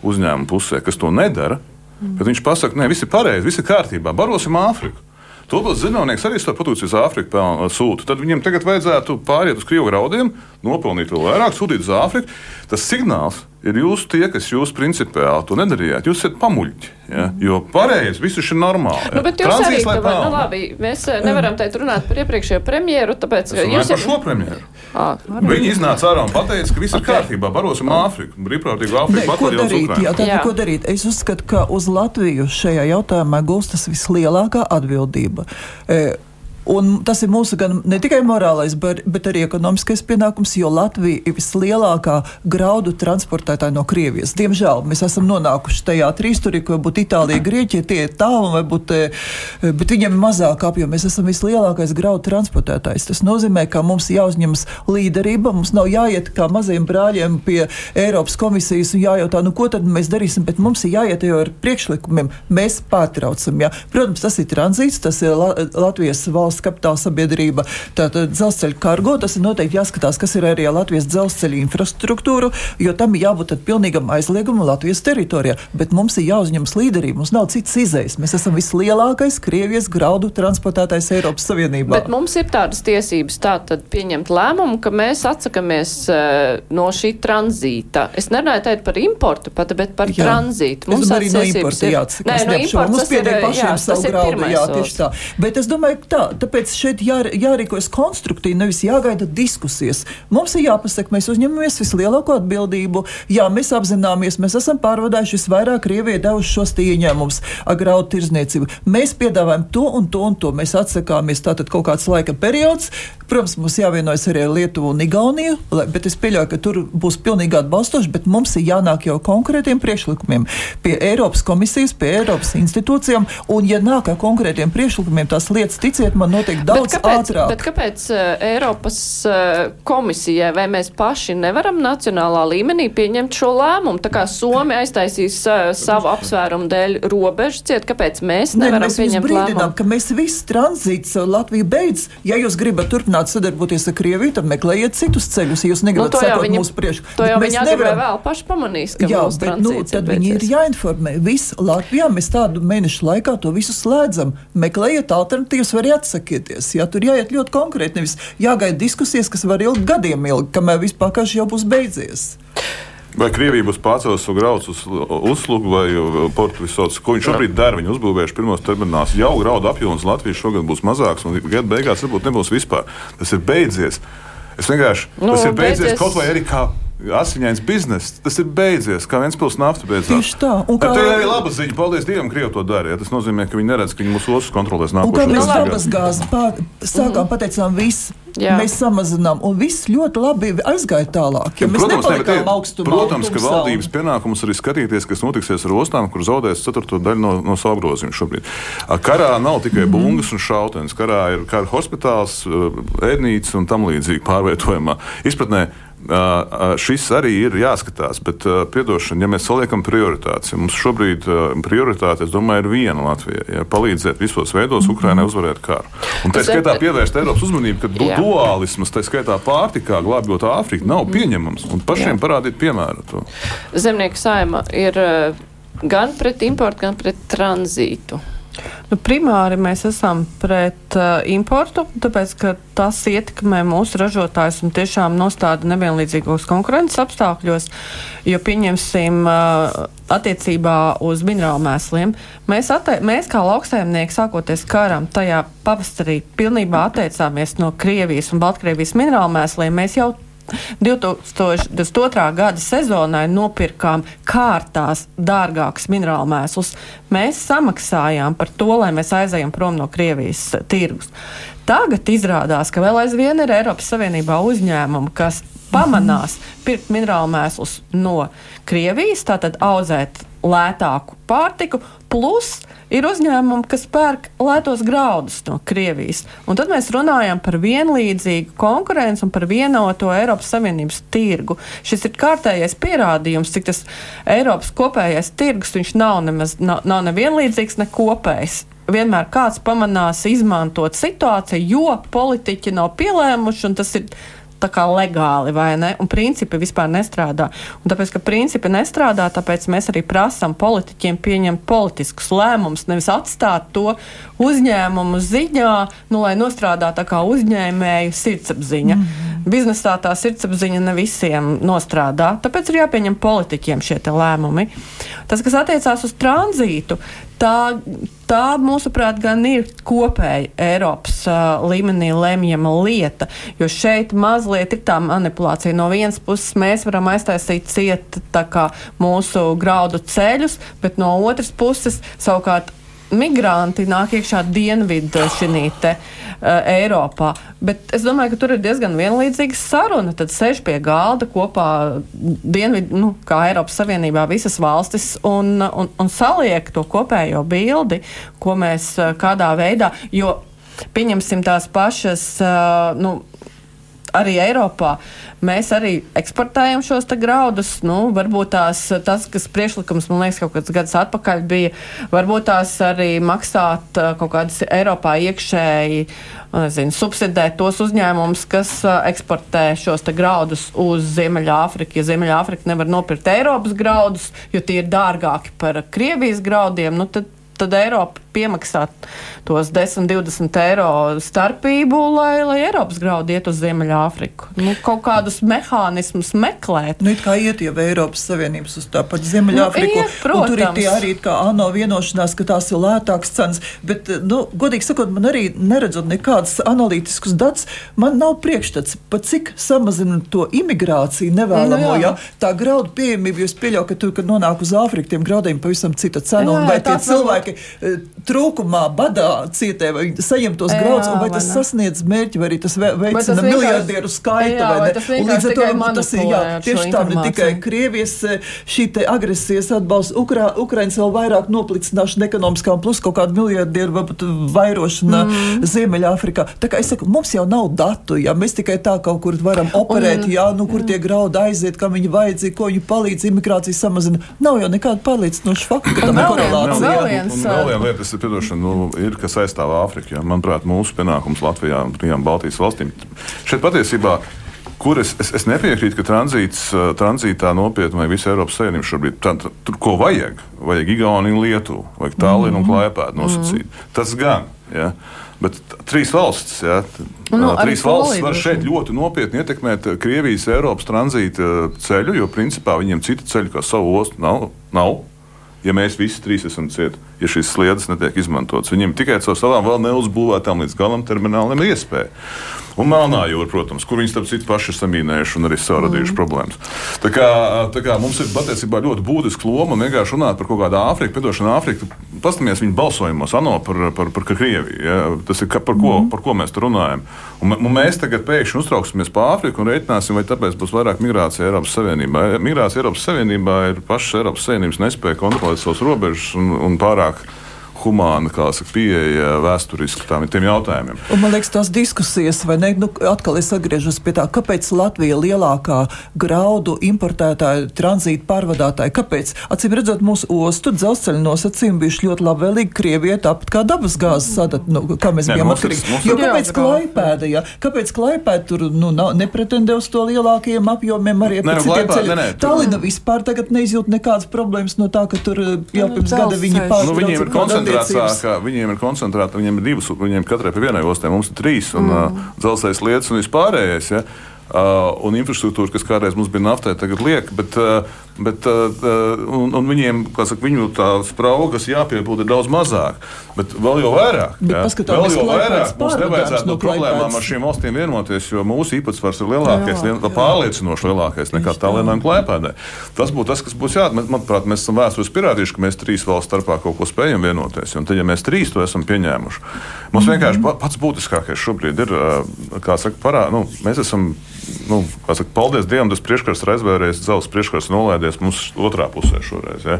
uzņēmumu pusē, kas to nedara, bet viņš pasakā, ka viss ir pareizi, viss ir kārtībā, barosim Āfriku. Tūlīt zinātnēks arī to produkciju uz Āfriku sūta. Tad viņiem tagad vajadzētu pāriet uz krievu graudiem, nopelnīt vēl vairāk, sūtīt uz Āfriku. Tas signāls ir jūs tie, kas jūs principiāli to nedarījāt. Jūs esat pamuļķi. Ja? Jo pareizi, viss ir normāli. Nu, bet jūs Tranzīts, arī, vai, nu, labi, mēs eh, nevaram teikt runāt par iepriekšējo premjeru, tāpēc, Es ka runāju jūs par šo premjeru. Ā, Viņi iznāca ārā un teica, ka viss ir kārtībā, barosim Āfriku, brīvprātīgu Āfriku, ko darīt? Jā, tā, Jā. ko darīt? Es uzskatu, ka uz Latviju šajā jautājumā gulstas vislielākā atbildība. E, Un tas ir mūsu gan ne tikai morālais, bet, bet arī ekonomiskais pienākums, jo Latvija ir vislielākā graudu transportētāja no Krievijas. Diemžēl mēs esam nonākuši tajā trīsturī, ko būtu Itālija, Grieķija, tie ir tālu, varbūt, e, bet viņiem ir mazāk apjoma. Mēs esam vislielākais graudu transportētājs. Tas nozīmē, ka mums jāuzņemas līderība, mums nav jāiet kā maziem brāļiem pie Eiropas komisijas un jājautā, nu, ko tad mēs darīsim, bet mums ir jāiet jau ar priekšlikumiem. Mēs pārtraucam. Jā. Protams, tas ir tranzīts, tas ir La Latvijas valsts kapitāla sabiedrība, tātad dzelzceļa kargo. Tas ir noteikti jāskatās, kas ir arī ar Latvijas dzelzceļa infrastruktūru, jo tam ir jābūt pilnīgam aizliegumam Latvijas teritorijā. Bet mums ir jāuzņemas līderība, mums nav cits izējas. Mēs esam vislielākais Krievijas graudu transportētājs Eiropas Savienībā. Bet mums ir tādas tiesības tātad pieņemt lēmumu, ka mēs atsakamies uh, no šī tranzīta. Es nerunāju teikt par importu pat, bet par Jā. tranzītu. Domāju, arī no importa ir- jāatsakās. Nē, no importa Mums pietiek pašiem jā, savu graudu. Jā, tieši tā. Bet es domāju, ka tā, tāpēc šeit jā, jārīkojas konstruktīvi, nevis jāgaida diskusijas. Mums ir jāpasaka, mēs uzņemamies vislielāko atbildību. Jā, mēs apzināmies, mēs esam pārvadājuši visvairāk Krievijai devuši šos ieņēmumus ar graudu tirzniecību. Mēs piedāvājam to un to un to. Mēs atsakāmies tātad kaut kāds laika periods. Protams, mums jāvienojas arī ar Lietuvu un Igauniju, lai- bet es pieļauju, ka tur būs pilnīgi atbalstoši, bet mums ir jānāk jau konkrētiem priekšlikumiem pie Eiropas komisijas, pie Eiropas institūcijām, un ja nāk ar konkrētiem priekšlikumiem, tās lietas, ticiet man, notiek daudz bet kāpēc, ātrāk. Bet kāpēc uh, Eiropas uh, komisijai vai mēs paši nevaram nacionālā līmenī pieņemt šo lēmumu? Tā kā Somi aiztaisīs uh, savu apsvērumu dēļ robežu ciet, kāpēc mēs nevaram mēs jūs pieņemt lēmumu? ka mēs visi tranzīts Latviju beidz. Ja jūs gribat turpināt sadarboties ar Krieviju, tad meklējiet citus ceļus. Ja jūs Nu, negribat jau sekot mūsu priekšu, to jau viņi nevaram- vēl paši pamanīs, ka Jā, mūsu bet nu, tad ir viņi ir jāinformē. Viss Latvijā mēs tādu mēnešu laikā to visu slēdzam. Meklējiet alternatīvas, var atsakieties. Jā, tur jāiet ļoti konkrēti. Nevis jāgaida diskusijas, kas var ilgi gadiem ilgi, kamēr vispār jau būs beidzies. Vai Krievija būs pārcēlusi savu graudu uz uzslugu vai uh, portu visots? Ko viņi šobrīd dara? Viņi uzbūvējuši pirmos terminālus. Jau graudu apjoms Latvijas šogad būs mazāks, un gada beigās varbūt nebūs vispār. Tas ir beidzies. Es vienkārši. Nu, tas ir beidzies, beidzies- kaut vai arī kā asiņains bizness. Tas ir beidzies, kā viens pilsēta nafta beidzās. Tieši tā. Un kā- tā ir arī laba ziņa. Paldies Dievam, Krievi to dara. Ja? Tas nozīmē, ka viņi neredz, ka viņi mūsu ostas kontrolēs Un kā nākošais mēs dabas gāzi pār- sākām, pateicām, viss. Jā. Mēs samazinām, un viss ļoti labi aizgāja tālāk. Ja mēs Protams, ne, nepalikām tie- augstumā. protams, ka valdības pienākums arī skatīties, kas notiksies ar ostām, kur zaudēs ceturto daļu no, no savu apgrozījuma šobrīd. A, Karā nav tikai Mhm. bungas un šautenes. Karā ir kara hospitāls, ēdnīca un tam līdzīgi pārvietojumā. Izpratnē šis arī ir jāskatās, bet, piedošana, ja mēs saliekam prioritātes, ja mums šobrīd prioritāte, es domāju, ir viena Latvija. Ja, palīdzēt visos veidos. Ukrainai uzvarēt karu. Un tā skaitā pievērst Eiropas uzmanību, ka du duālisms, tā skaitā pārtikā, glābjot Āfriku, nav pieņemams. Un pašiem Jā. parādīt piemēru. To. Zemnieku saima ir gan pret importu, gan pret tranzītu. Nu, primāri mēs esam pret uh, importu, tāpēc ka tas ietekmē mūsu ražotājus un tiešām nostāda nevienlīdzīgos konkurences apstākļos. Jo, pieņemsim, uh, attiecībā uz minerālu mēsliem. Mēs, mēs kā lauksaimnieki, sākoties karam, tajā pavasarī pilnībā atteicāmies no Krievijas un Baltkrievijas minerālu mēsliem. Mēs jau 2022. gada sezonai nopirkām kārtās dārgākus minerālu mēslus. Mēs samaksājām par to, lai mēs aizejam prom no Krievijas tirgus. Tagad izrādās, ka vēl aizvien ir Eiropas Savienībā uzņēmumi, kas pamanās pirkt minerālu mēslus no Krievijas, tātad auzēt lētāku pārtiku, plus ir uzņēmumi, kas pērk lētos graudus no Krievijas. Un tad mēs runājam par vienlīdzīgu konkurenci un par vienoto Eiropas Savienības tirgu. Šis ir kārtējais pierādījums, cik tas Eiropas kopējais tirgus nav nemaz nav, nav nevienlīdzīgs, ne kopējs vienmēr kāds pamanās izmantot situāciju, jo politiķi nav pielēmuši, un tas ir tā kā legāli, vai ne? Un principi vispār nestrādā. Un tāpēc, ka principi nestrādā, tāpēc mēs arī prasām politiķiem pieņemt politiskus lēmumus, nevis atstāt to uzņēmumu ziņā, nu, lai nostrādā tā kā uzņēmēju sirdsapziņa. Mm -hmm. Biznesā tā sirdsapziņa ne visiem nostrādā, tāpēc ir jāpieņem politiķiem šie lēmumi. Tas, kas attiecās uz tranzītu, tā, tā mūsuprāt, gan ir kopēja Eiropas uh, līmenī lemjama lieta, jo šeit mazliet ir tā manipulācija. No vienas puses mēs varam aiztaisīt ciet mūsu graudu ceļus, bet no otras puses savukārt migranti nāk iekšā dienvidu šī te uh, Eiropā. Bet es domāju, ka tur ir diezgan vienlīdzīga saruna. Tad sēž pie galda kopā dienvidu, nu, kā Eiropas Savienībā visas valstis un, un, un saliek to kopējo bildi, ko mēs uh, kādā veidā, jo pieņemsim tās pašas, uh, nu, arī Eiropā. Mēs arī eksportējam šos graudus. Nu, varbūt tās, tas, kas priekšlikums, man liekas, kaut kāds gads atpakaļ bija, varbūt tās arī maksāt uh, kaut kādas Eiropā iekšēji, nezinu, subsidēt tos uzņēmumus, kas uh, eksportē šos graudus uz Ziemeļāfriku. Ja Ziemeļāfrika nevar nopirkt Eiropas graudus, jo tie ir dārgāki par Krievijas graudiem, nu, tad tad Eiropa piemaksā tos 10, 20 eiro starpību, lai, lai Eiropas graudi iet uz Ziemeļāfriku. Nu, kaut kādus mehānismus meklēt. Nu, it kā iet jau Eiropas Savienības uz tāpat Ziemeļāfriku. Nu, iet, protams. tur ir tie arī kā ANO vienošanās, ka tās ir lētākas cenas. Bet, nu, godīgi sakot, man arī neredzot nekādus analītiskus datus, man nav priekšstats, pa cik samazina to imigrāciju nevēlamo. Nu, jā. ja? Tā graudu pieejamība, jo es pieļauju, ka tur, kad nonāk uz Āfriku, tiem graudiem pavisam cita cena. Jā, vai tie cilvēki cilvēki eh, trūkumā, badā cietē, vai saņem tos graudus, vai tas sasniedz mērķi, vai arī tas veicina miljardieru skaitu. Jā, vai tas, un līdz ar to tas ir jā, tieši tā, ne tikai Krievijas eh, šī agresijas atbalsts, Ukrā, Ukrainas vēl vairāk noplicināšana ekonomiskā un plus kaut kāda miljardieru varbūt vairošana mm. Ziemeļāfrikā. Tā kā es saku, mums jau nav datu, ja mēs tikai tā kaut kur varam operēt, un, jā, nu kur jā. tie graudi aiziet, kam viņi vajadzīgi, ko viņi palīdz, imigrācija samazina. Nav jau nekāda pārliecinoša fakta, ka tam ir korelācija. Un vēl viena lieta, kas nu, ir, kas aizstāv Āfriku. Ja? Manuprāt, mūsu pienākums Latvijā un trijām Baltijas valstīm. Šeit patiesībā kur es, es, es nepiekrītu, ka tranzīts, tranzītā nopietni vai visa Eiropas Savienība šobrīd tā, tā, tur ko vajag. Vajag Igauniju, Lietuvu, vajag Tallinu mm -hmm. un Klaipēdu nosacīt. Mm -hmm. Tas gan. Ja? Bet trīs valstis, ja, nu, trīs valstis var šeit ļoti nopietni ietekmēt Krievijas, Eiropas tranzīta ceļu, jo principā viņiem citu ceļu kā savu ostu nav. nav ja mēs visi trīs esam cieti, ja šīs sliedas netiek izmantotas. Viņiem tikai caur savām vēl neuzbūvētām līdz galam termināliem ir iespēja. Un Melnā jūra, protams, kur viņi starp citu paši samīnējuši un arī saradījuši mm. problēmas. Tā kā, tā kā mums ir patiesībā ļoti būtiska loma un vienkārši runāt par kaut kādu Āfriku, piedošanu Āfriku. Paskatāmies viņu balsojumos, ANO par, par, par Krieviju. Ja? Tas ir par ko, mm. par ko mēs tur runājam. Un, un mēs tagad pēkšņi uztrauksimies par Āfriku un reiķināsim, vai tāpēc būs vairāk migrācija Eiropas Savienībā. Migrācija Eiropas Savienībā ir pašas Eiropas Savienības nespēja kontrolēt savas robežas un, un pārāk vairāk humāna saka, pieeja vēsturiski tam jautājumiem. Un, man liekas, tās diskusijas, vai ne? Nu, atkal es atgriežos pie tā, kāpēc Latvija ir lielākā graudu importētāja, tranzīta pārvadātāja. Kāpēc? Acīm redzot, mūsu ostu dzelzceļa nosacījumi bijuši ļoti labvēlīgi Krievijai, tāpat kā dabas gāzes sadat, nu, kā mēs bijām atkarīgi. Jo kāpēc Klaipēda, jā? Kāpēc Klaipēda tur nu, nav, nepretendē uz to lielākajiem apjomiem arī par citiem ceļiem? Tallina vispār tagad neizjūt nekādas problēmas no tā, ka tur jau pirms gada viņi pārbrauca. Nu, koncentrētā, viņiem ir koncentrēta, viņiem ir divas, viņiem katrai pa vienai ostē, mums ir trīs, un mm. uh, dzelzceļa lietas un vispārējais. Ja? Uh, un infrastruktūra, kas kādreiz mums bija naftē, tagad liek, bet, uh, bet uh, un, un viņiem, kā saka, viņu tā spraugas jāpiepilda daudz mazāk. Bet vēl jau vairāk, Bet jā, paskatāmies, vēl jau vairāk mums nevajadzētu no problēmām ar šīm valstīm vienoties, jo mūsu īpatsvars ir lielākais, Jā, jā. pārliecinoši lielākais nekā Tallinā un Klaipēdē. Tas būtu tas, kas būs jādara. Manuprāt, mēs esam vēstures pierādījuši, ka mēs trīs valstu starpā kaut ko spējam vienoties. Un tad, ja mēs trīs to esam pieņēmuši, mums vienkārši pa- pats būtiskākais šobrīd ir, kā saka, parā, nu, mēs esam. Nu, saka, paldies Dievam, tas priekškars ir aizvēries, dzelzs priekškars nolaidies mums otrā pusē šoreiz. Ja?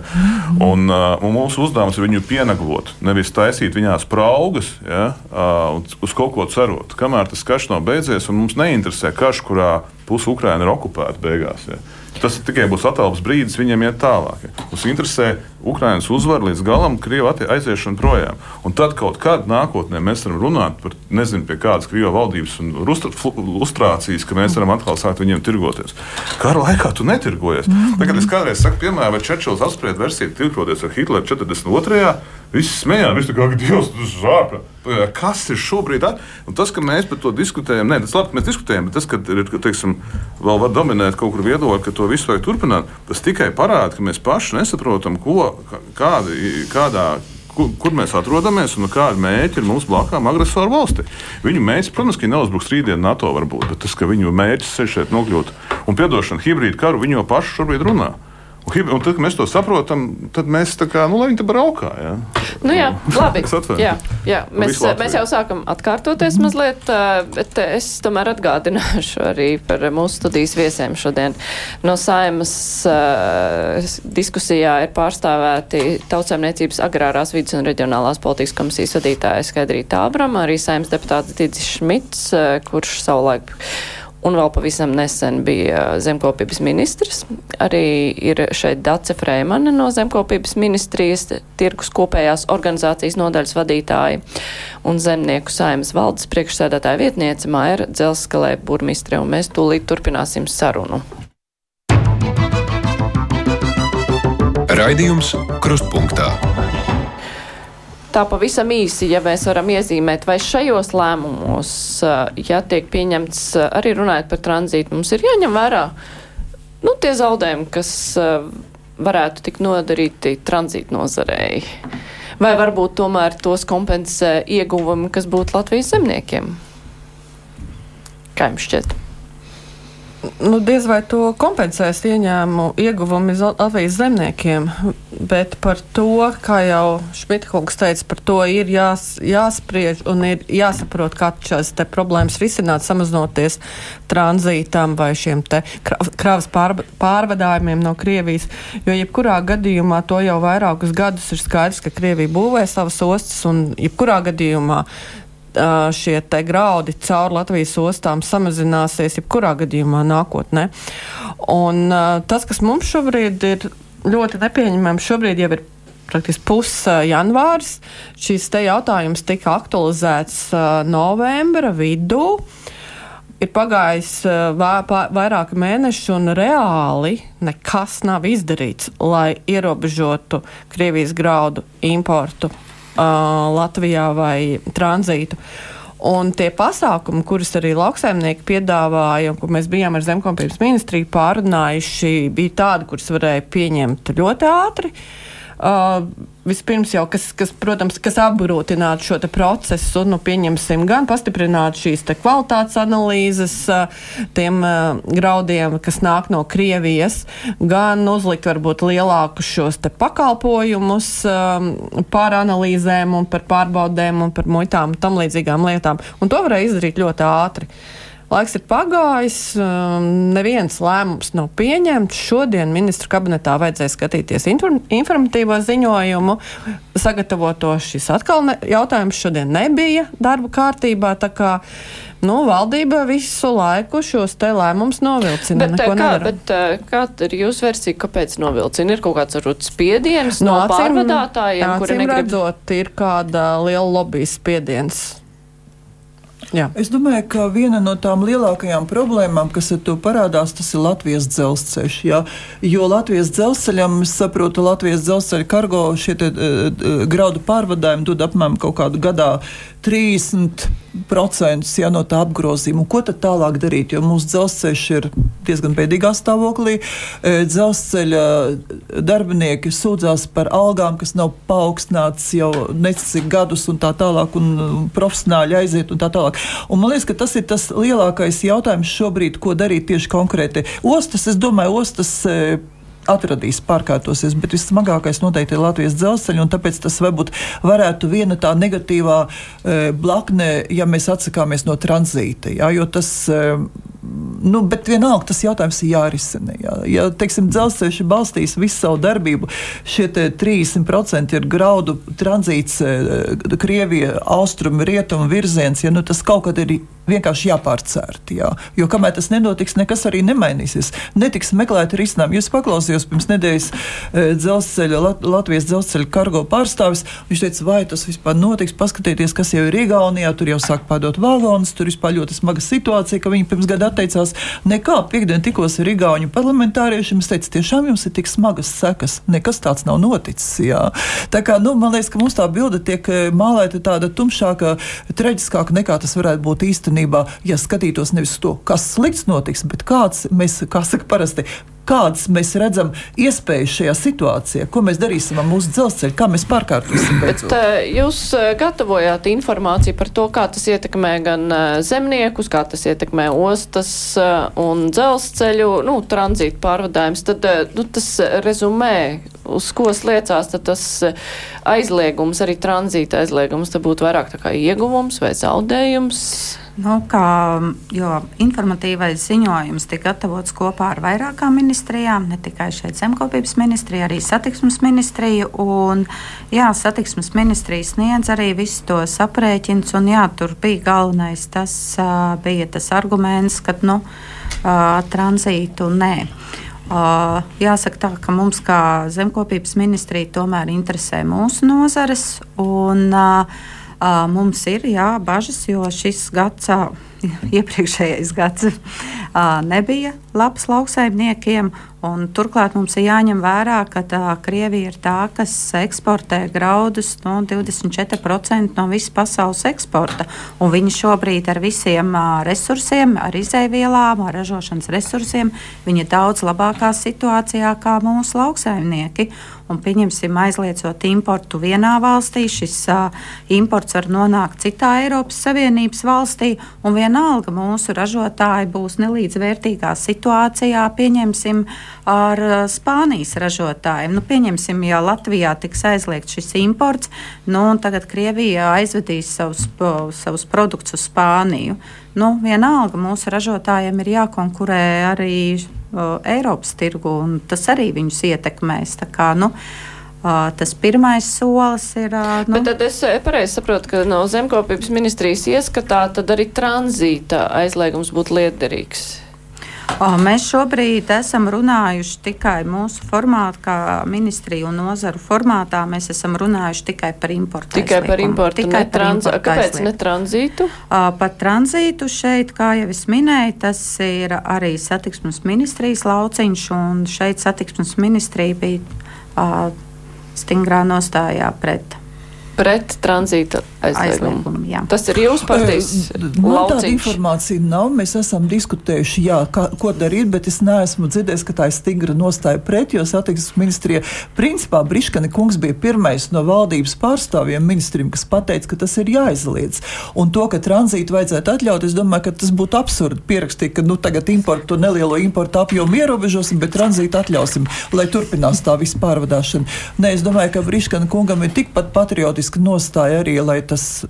Un, uh, un mūsu uzdevums ir viņu pieneglot, nevis taisīt viņās spraugas, ja? uh, un uz kaut ko cerot. Kamēr tas karš nav beidzies, un mums neinteresē karš, kurā puse Ukraina ir okupēta beigās. Ja? Tas tikai būs attēlps brīdis viņiem iet tālāk. Mums interesē Ukraiņas uzvara līdz galam, Krievijas attie- aiziešana projām. Un tad kaut kad nākotnē mēs varam runāt par, nezinu, pie kādas Krievijas valdības un lustrācijas, ka mēs varam atkal sākt viņiem tirgoties. Kara laikā tu netirgojies. Tagad es kādreiz saku, piemēram, vai Čečils apspried versiju tirgoties ar Hitleru 42. Visi smējās, viņš kā Dievs, tas zāpja. Kas ir šobrīd? Un tas, ka mēs par to diskutējam, ne, tas labi, ka mēs diskutējam, bet tas, ka ir, teiksim, vēl var dominēt kaut kur viedokļi, ka to visu vajag turpināt, tas tikai parāda, ka mēs paši nesaprotam, ko, kādi, kādā. Kur, kur mēs atrodamies un kāda mērķa ir mūsu blakām agresoru valstī? Viņu mērķis, protams, ka neuzbruks rītdien NATO, varbūt, bet tas, ka viņu mērķis ir šeit nokļūt un piedošana hibrīdu karu, viņi jau paši šobrīd runā. Un, tad, kad mēs to saprotam, tad mēs tā kā, nu, lai viņi te braukā. Ja? Nu jā, labi. *laughs* Es atvainojos. jā, jā. Mēs, mēs jau sākam atkārtoties mazliet, bet es tomēr atgādināšu arī par mūsu studijas viesiem šodien. No saimas uh, diskusijā ir pārstāvēti tautsēmniecības agrārās vidas un reģionālās politikas komisijas vadītāja Skaidrīta Ābrama, arī saimas deputāts Didis Šmits, kurš savulaik un vēl pavisam nesen bija zemkopības ministrs. Arī ir šeit Dace Freimane no zemkopības ministrijas, tirkus kopējās organizācijas nodaļas vadītāja un zemnieku saimas valdes priekšsēdētāja vietniece Maira Dzelskalē burmistre, un mēs tūlīt turpināsim sarunu. Raidījums Krustpunktā. Tā pavisam īsi, ja mēs varam iezīmēt, vai šajos lēmumos, ā, ja tiek pieņemts ā, arī runājot par tranzītu, mums ir jāņem vērā nu, tie zaudējumi, kas ā, varētu tikt nodarīti tranzītu nozarei. Vai varbūt tomēr tos kompensē ieguvumi, kas būtu Latvijas zemniekiem? Kā jums šķiet? Nu, diez vai to kompensēs ieņēmumu ieguvumi Latvijas zemniekiem, bet par to, kā jau Šmitkungs teica, par to ir jās, jāspriež un ir jāsaprot, kā šīs problēmas risināt, samazinoties tranzītam vai šiem te kra- kravas pārvadājumiem no Krievijas, jo jebkurā gadījumā to jau vairākus gadus ir skaidrs, ka Krievija būvē savas ostas un jebkurā gadījumā šie te graudi caur Latvijas ostām samazināsies jebkurā gadījumā nākotnē. Un tas, kas mums šobrīd ir ļoti nepieņemams, šobrīd jau ir praktiski puses janvārs. Šis te jautājums tika aktualizēts novembra vidū. Ir pagājis vairāki mēneši, un reāli nekas nav izdarīts, lai ierobežotu Krievijas graudu importu Latvijā vai tranzītu. Un tie pasākumi, kurus arī lauksaimnieki piedāvāja, un kur mēs bijām ar Zemkopības ministriju pārunājuši, bija tādi, kurus varēja pieņemt ļoti ātri. Uh, vispirms jau, kas, kas, protams, kas apgrūtinātu šo procesu, nu, pieņemsim, gan pastiprināt šīs te kvalitātes analīzes uh, tiem uh, graudiem, kas nāk no Krievijas, gan uzlikt varbūt lielākus šos pakalpojumus um, par analīzēm un par pārbaudēm un par muitām un tam līdzīgām lietām. Un to varēja izdarīt ļoti ātri. Laiks ir pagājis, um, neviens lēmums nav pieņemts. Šodien ministru kabinetā vajadzēja skatīties inform informatīvo ziņojumu, sagatavot to. Šis atkal ne, jautājums šodien nebija darba kārtībā. Kā nu, valdība visu laiku šos te lēmumus novilcina. Bet, neko kā, nedara. bet ā, kāda ir jūsu versija, kāpēc novilcina? Ir kaut kāds varbūt spiediens no, no acīm- pārvadātājiem, kuri negrib redzot, ir kāda liela lobbyjas spiediens. Jā. Es domāju, ka viena no tām lielākajām problēmām, kas ar to parādās, tas ir Latvijas dzelzceļš. Jā. Jo Latvijas dzelzceļam, es saprotu, Latvijas dzelzceļa kargo šie te, uh, graudu pārvadājumi dod apmēram kaut kādu gadā 30% ja, no tā apgrozījuma. Ko tad tālāk darīt? Jo mūsu dzelzceļš ir diezgan bēdīgā stāvoklī. E, dzelzceļa darbinieki sūdzās par algām, kas nav paaugstināts jau necik gadus un tā tālāk, un profesionāļi aiziet un tā tālāk. Un man liekas, ka tas ir tas lielākais jautājums šobrīd, ko darīt tieši konkrēti. Ostas, es domāju, ostas e, atradīs, pārkārtosies, bet vissmagākais noteikti ir Latvijas dzelzceļa, un tāpēc tas varbūt varētu viena tā negatīvā e, blakne, ja mēs atsakāmies no tranzīta, jā, jo tas. E, Nu, bet vienalga tas jautājums ir jārisina. Jā. Ja, teiksim, dzelzceļš ir balstījis visu savu darbību, šie 30% ir graudu tranzīts, e, Krievija, austrumi, rietumu virziens, ja nu, tas kaut kad ir vienkārši jāpārcērt. Jā. Jo kamēr tas nenotiks, nekas arī nemainīsies. Netiks meklēt risinājumu. Jūs paklausījos pirms nedēļas e, dzelzceļa, Lat Latvijas dzelzceļa kargo pārstāvis. Viņš teica, vai tas vispār notiks, paskatieties, kas jau ir Igaunijā, tur jau sāk pārdot vagonus, tur vispār ļoti smaga situācija, ka viņi pirms gada atteicās nekā. Piekdien tikos ar Igauņu parlamentāriešiem, es teicu, tiešām jums ir tik smagas sekas, nekas tāds nav noticis. Jā. Tā kā, nu, man liekas, ka mums tā bilde tiek e, mālēta tāda tumšāka, traģiskāka nekā tas varētu būt īstenībā, ja skatītos nevis to, kas slikts notiks, bet kāds mēs, kā saka parasti, kādas mēs redzam iespējas šajā situācijā, ko mēs darīsim ar mūsu dzelzceļu, kā mēs pārkārtosim. Bet uh, jūs uh, gatavojāt informāciju par to, kā tas ietekmē gan uh, zemniekus, kā tas ietekmē ostas un dzelzceļu, nu, tranzītu pārvadājums. Tad nu, tas rezumē, uz ko sliecās, tas aizliegums, arī tranzīta aizliegums, tad būtu vairāk tā kā ieguvums vai zaudējums. Nu, kā, informatīvais ziņojums tika gatavots kopā ar vairākām ministrijām, ne tikai šeit zemkopības ministrija, arī satiksmes ministrija. Un, jā, satiksmes ministrija sniedz arī visus tos aprēķinus, un jā, tur bija galvenais tas, bija tas arguments, ka nu, tranzītu nē. Uh, jāsaka, tā, ka mums, kā zemkopības ministrija, tomēr interesē mūsu nozares. Un, uh, Mums ir jā, bažas, jo šis gads, *laughs* iepriekšējais gads, nebija labs lauksaimniekiem. Turklāt mums ir jāņem vērā, ka tā, Krievija ir tā, kas eksportē graudus no 24% no visas pasaules eksporta. Viņi šobrīd ar visiem resursiem, ar izēvielām, ar ražošanas resursiem, viņi ir daudz labākā situācijā kā mūsu lauksaimnieki un pieņemsim, aizliedzot importu vienā valstī, šis uh, imports var nonākt citā Eiropas Savienības valstī, un vienalga mūsu ražotāji būs nelīdzvērtīgā situācijā, pieņemsim, ar uh, Spānijas ražotājiem. Nu, pieņemsim, ja Latvijā tiks aizliegts šis imports, nu, un tagad Krievija aizvedīs savus, savus produktus uz Spāniju. Nu, vienalga mūsu ražotājiem ir jākonkurē arī Eiropas tirgu, un tas arī viņus ietekmēs. Kā, nu, Uh, tas pirmais solis ir. Uh, nu, Bet tad es pareizi saprotu, ka no zemkopības ministrijas ieskatā tad arī tranzīta aizliegums būtu liederīgs. O, mēs šobrīd esam runājuši tikai mūsu formātā, kā ministriju un nozaru formātā. Mēs esam runājuši tikai par importu. Tikai aizliekumu. par importu, tikai par tranz... importu Kāpēc aizliekumu. ne tranzītu? Par tranzītu šeit, kā jau es minēju, tas ir arī satiksmes ministrijas lauciņš, un šeit satiksmes ministrija bija uh, stingrā nostājā pret pret tranzīta aizliegumu. aizliegumu Tas ir jūsu partijas Man tāda informācija nav. Mēs esam diskutējuši, jā, kā, ko darīt, bet es neesmu dzirdējis, ka tā ir stingra nostāja pret, jo satiksmes ministrija, principā Briškani kungs bija pirmais no valdības pārstāvjiem ministriem, kas pateica, ka tas ir jāizliedz. Un to, ka tranzītu vajadzētu atļaut, es domāju, ka tas būtu absurdi pierakstīt, ka nu tagad importu, nelielo importu apjomu ierobežosim, bet tranzītu atļausim, lai turpinās tā vispārvadāšana. Nē, es domāju, ka Briškani kungam ir tikpat patriotiski politiska nostāja arī, lai tas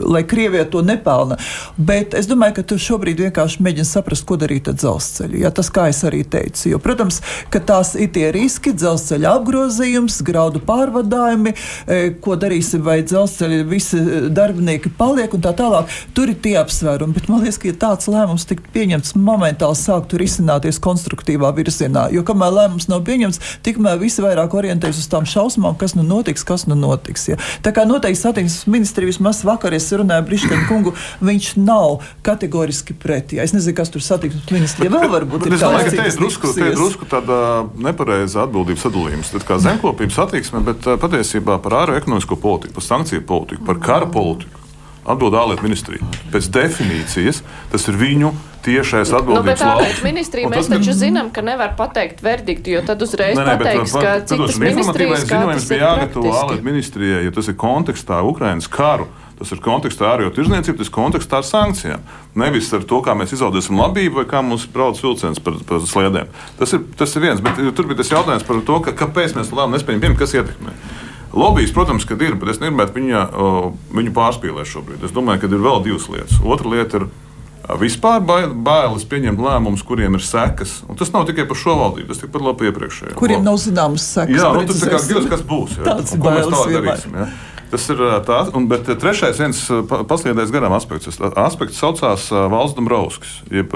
lai Krievija to nepelna. Bet es domāju, ka tur šobrīd vienkārši mēģina saprast, ko darīt ar dzelzceļu. Ja, tas, kā es arī teicu, jo, protams, ka tās ir tie riski, dzelzceļa apgrozījums, graudu pārvadājumi, e, ko darīsim, vai dzelzceļa visi darbinieki paliek un tā tālāk. Tur ir tie apsvērumi, bet man liekas, ka ja tāds lēmums tiktu pieņemts momentāli sāktu risināties konstruktīvā virzienā, jo kamēr lēmums nav pieņemts, tikmēr visi vairāk orientējas uz tām šausmām, kas nu notiks, kas nu notiks. Ja. Tā kā noteikti satiksmes ministrija vismaz vakar es runāju Briškanu kungu, viņš nav kategoriski pret. Ja. Es nezinu, kas tur satiksmes ministrija vēl *laughs* varbūt ir. Es domāju, ka te ir drusku, te ir drusku tāda nepareiza atbildības sadalījums. Tad kā zemkopības attieksme, bet patiesībā par ārējo ekonomisko politiku, par sankciju politiku, par kara politiku. Atbild ārlietu ministrija. Pēc definīcijas tas ir viņu tiešais Nu, atbildības bet ārlietu ministrija Un mēs tas, taču zinām, ka nevar pateikt verdiktu, jo tad uzreiz Nē, nē, bet, pateiks, pa- ka citas ministrijas kā ziņojums tas ir bija jāgatavo ārlietu ministrijai, jo tas ir kontekstā Ukrainas karu. Tas ir kontekstā ar ārējo tirzniecību, tas ir kontekstā ar sankcijām. Nevis ar to, kā mēs izaudzēsim labību vai kā mums brauc vilciens par, par sliedēm. Tas ir, tas ir viens, bet tur bija tas jautājums par to, ka, kāpēc mēs lēmumu nespējam pieņemt, kas ietekmē. Lobbyis, protams, kad ir, bet es negribētu viņa, viņu pārspīlēt šobrīd. Es domāju, ka ir vēl divas lietas. Otra lieta ir vispār bai- bailes pieņemt lēmumus, kuriem ir sekas. Un tas nav tikai par šo valdību, tas tikpat labi iepriekšējā. kuriem nav zināmas sekas. Jā, nu, tas ir kā gribas, kas būs. Jā. Tāds ir mēs bailes tālāk vienmēr. darīsim. Jā. Tas ir tāds, un, trešais, viens ā, pa- pasliedais garām aspekts. Tas aspekts saucās Valsts Dombrovskis, jeb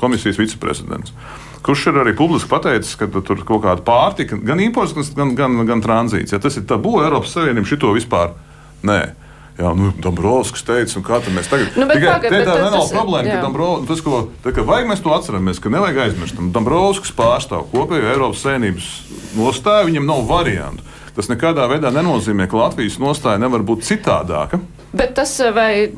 komisijas viceprezidents. Kurš ir arī publiski pateicis, ka tur kaut kāda pārtika, gan imports, gan, gan, gan tranzīts. Ja tas ir tabū Eiropas Savienība, šito vispār nē. Jā, nu, Dombrovskis teica, un kā mēs tagad Nu, Tikai bet tā tad nenav tas ir- problēma, jā. ka Dombrovskis, ko, tā, ka vajag mēs to atceramies, ka nevajag aizmirst. Dombrovskis pārstāv kopējo Eiropas Savienības nostāju, viņam nav variantu. Tas nekādā veidā nenozīmē, ka Latvijas nostāja nevar būt citādāka. Bet tas vai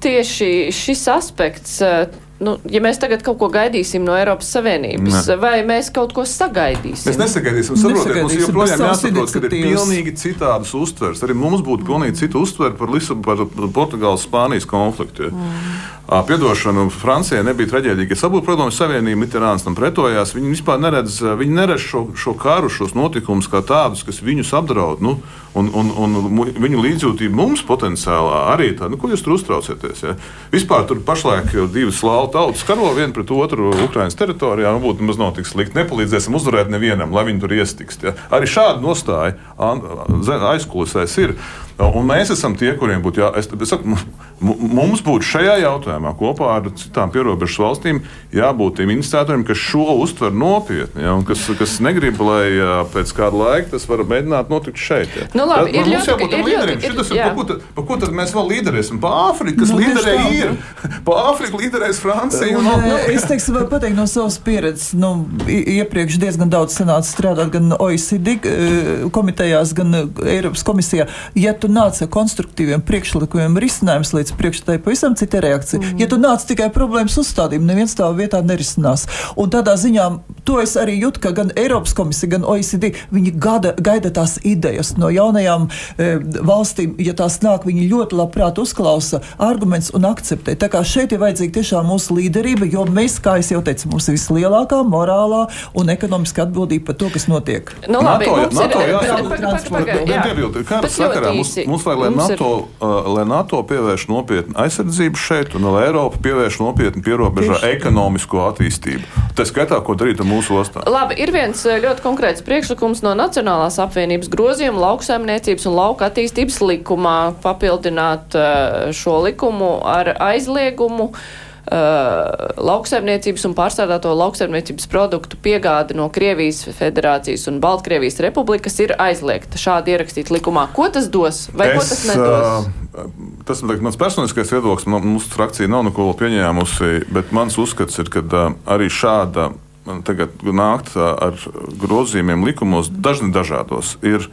tieši šis aspekts, eh, nu, ja mēs tagad kaut ko gaidīsim no Eiropas Savienības, Ne. vai mēs kaut ko sagaidīsim? Mēs nesagaidīsim, saprotiet, mums joprojām jāsaprot, ka ir pilnīgi citādas uztveres. Arī mums būtu pilnīgi cita uztvere par, Lisab par Portugāles, Spānijas konfliktu. Mm. Piedošanu, Francijai nebija traģēdija, ka sabūta, protams, savienība Mitterāns tam pretojās. Viņi vispār neredz, viņi neredz šo, šo karu, šos notikumus kā tādus, kas viņus apdraud. Nu, un, un, un viņu līdzjūtība mums potenciālā arī tāda, nu, ko jūs tur uztraucaties. Ja? Vispār tur pašlaik jau divas slāvu tautas karo viena pret otru Ukraiņas teritorijā. Nu, būtu nemaz nav tik slikti. Nepalīdzēsim uzvarēt nevienam, lai viņi tur iestikst. Ja? Arī šāda nostāja aizkulisēs ir. Un mēs esam tie, kuriem būtu jā, es, es saku, mu- mu- mums būtu šajā jautājumā kopā ar citām pierobežas valstīm jābūt tiem iniciatoriem, kas šo uztver nopietni, ja, un kas, kas negrib, lai jā, pēc kāda laika tas var mēģināt notikt šeit. Ja. Nu, labi, ir mums jābūt ļoti- līderim. ir- Šitas ir, pa ko, tad, pa ko tad mēs vēl līderēsim? Pa Āfriku, kas Nu, nu, līderē tā. ir. *laughs* Pa Āfriku līderēs Francija. Un, Un, eh, es teikšu, varu pateikt no savas pieredzes. Nu, iepriekš diezgan daudz senāts strādāt gan OECD komitejās, gan Eiropas komisijā. Ja tu nāc ar konstruktīviem priekšlikumiem, risinājums līdz priekšstādā, pavisam cita reakcija. Mm. Ja tu nāc tikai problēmas uzstādījumu, neviens tā vietā nerisinās. Un tādā ziņā to es arī jūtu, ka gan Eiropas komisija, gan OECD viņi gada, gaida tās idejas no jaunajām e, valstīm. Ja tās nāk, viņi ļoti labprāt uzklausa argumentus un akceptē. Tā kā šeit ir vajadzīga tiešām mūsu līderība, jo mēs, kā jau teicu, mums ir vislielākā morālā un ekonomiskā atbildība par to, kas notiek. Nu, labi, NATO, NATO, ir jā, paga- jā, paga- transporta- paga- jā. Nepiebildu, Kara Bet sakarā ļoti mums, īsi. mums vajag, lai Mums ir- NATO, uh, lai NATO pievērš nopietnu aizsardzību šeit, un lai Eiropa pievērš nopietnu pierobežā Tieši. ekonomisko attīstību. Tā skaitā, ko darīt ar mūsu ostām. Labi, ir viens eh, ļoti konkrēts priekšlikums no Nacionālās apvienības grozījuma lauksaimniecības un lauka attīstības likumā papildināt eh, šo likumu ar aizliegumu. Uh, lauksaimniecības un pārstrādāto lauksaimniecības produktu piegāde no Krievijas federācijas un Baltkrievijas republikas ir aizliegta šādi ierakstīt likumā. Ko tas dos vai ko tas nedos? ā, tas ir mans personiskais viedoklis. Man- Mūsu frakcija nav neko pieņēmusi, bet mans uzskats ir, ka ā, arī šāda tagad nākt ar grozījumiem likumos, dažni dažādos, ir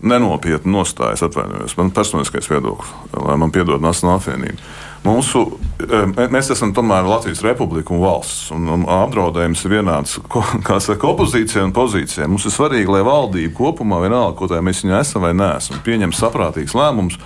nenopietni nostājas, atvainojos. Man personiskais viedoklis, lai man piedod Nacionāla apvienība. Mūsu, eh, mēs esam tomēr Latvijas republika un valsts, un, un apdraudējums ir vienāds ko, *laughs* kā saka, opozīcija un pozīcija. Mums ir svarīgi, lai valdība kopumā, vienalga, ko tā mēs viņā esam vai neesam, pieņem saprātīgus lēmumus.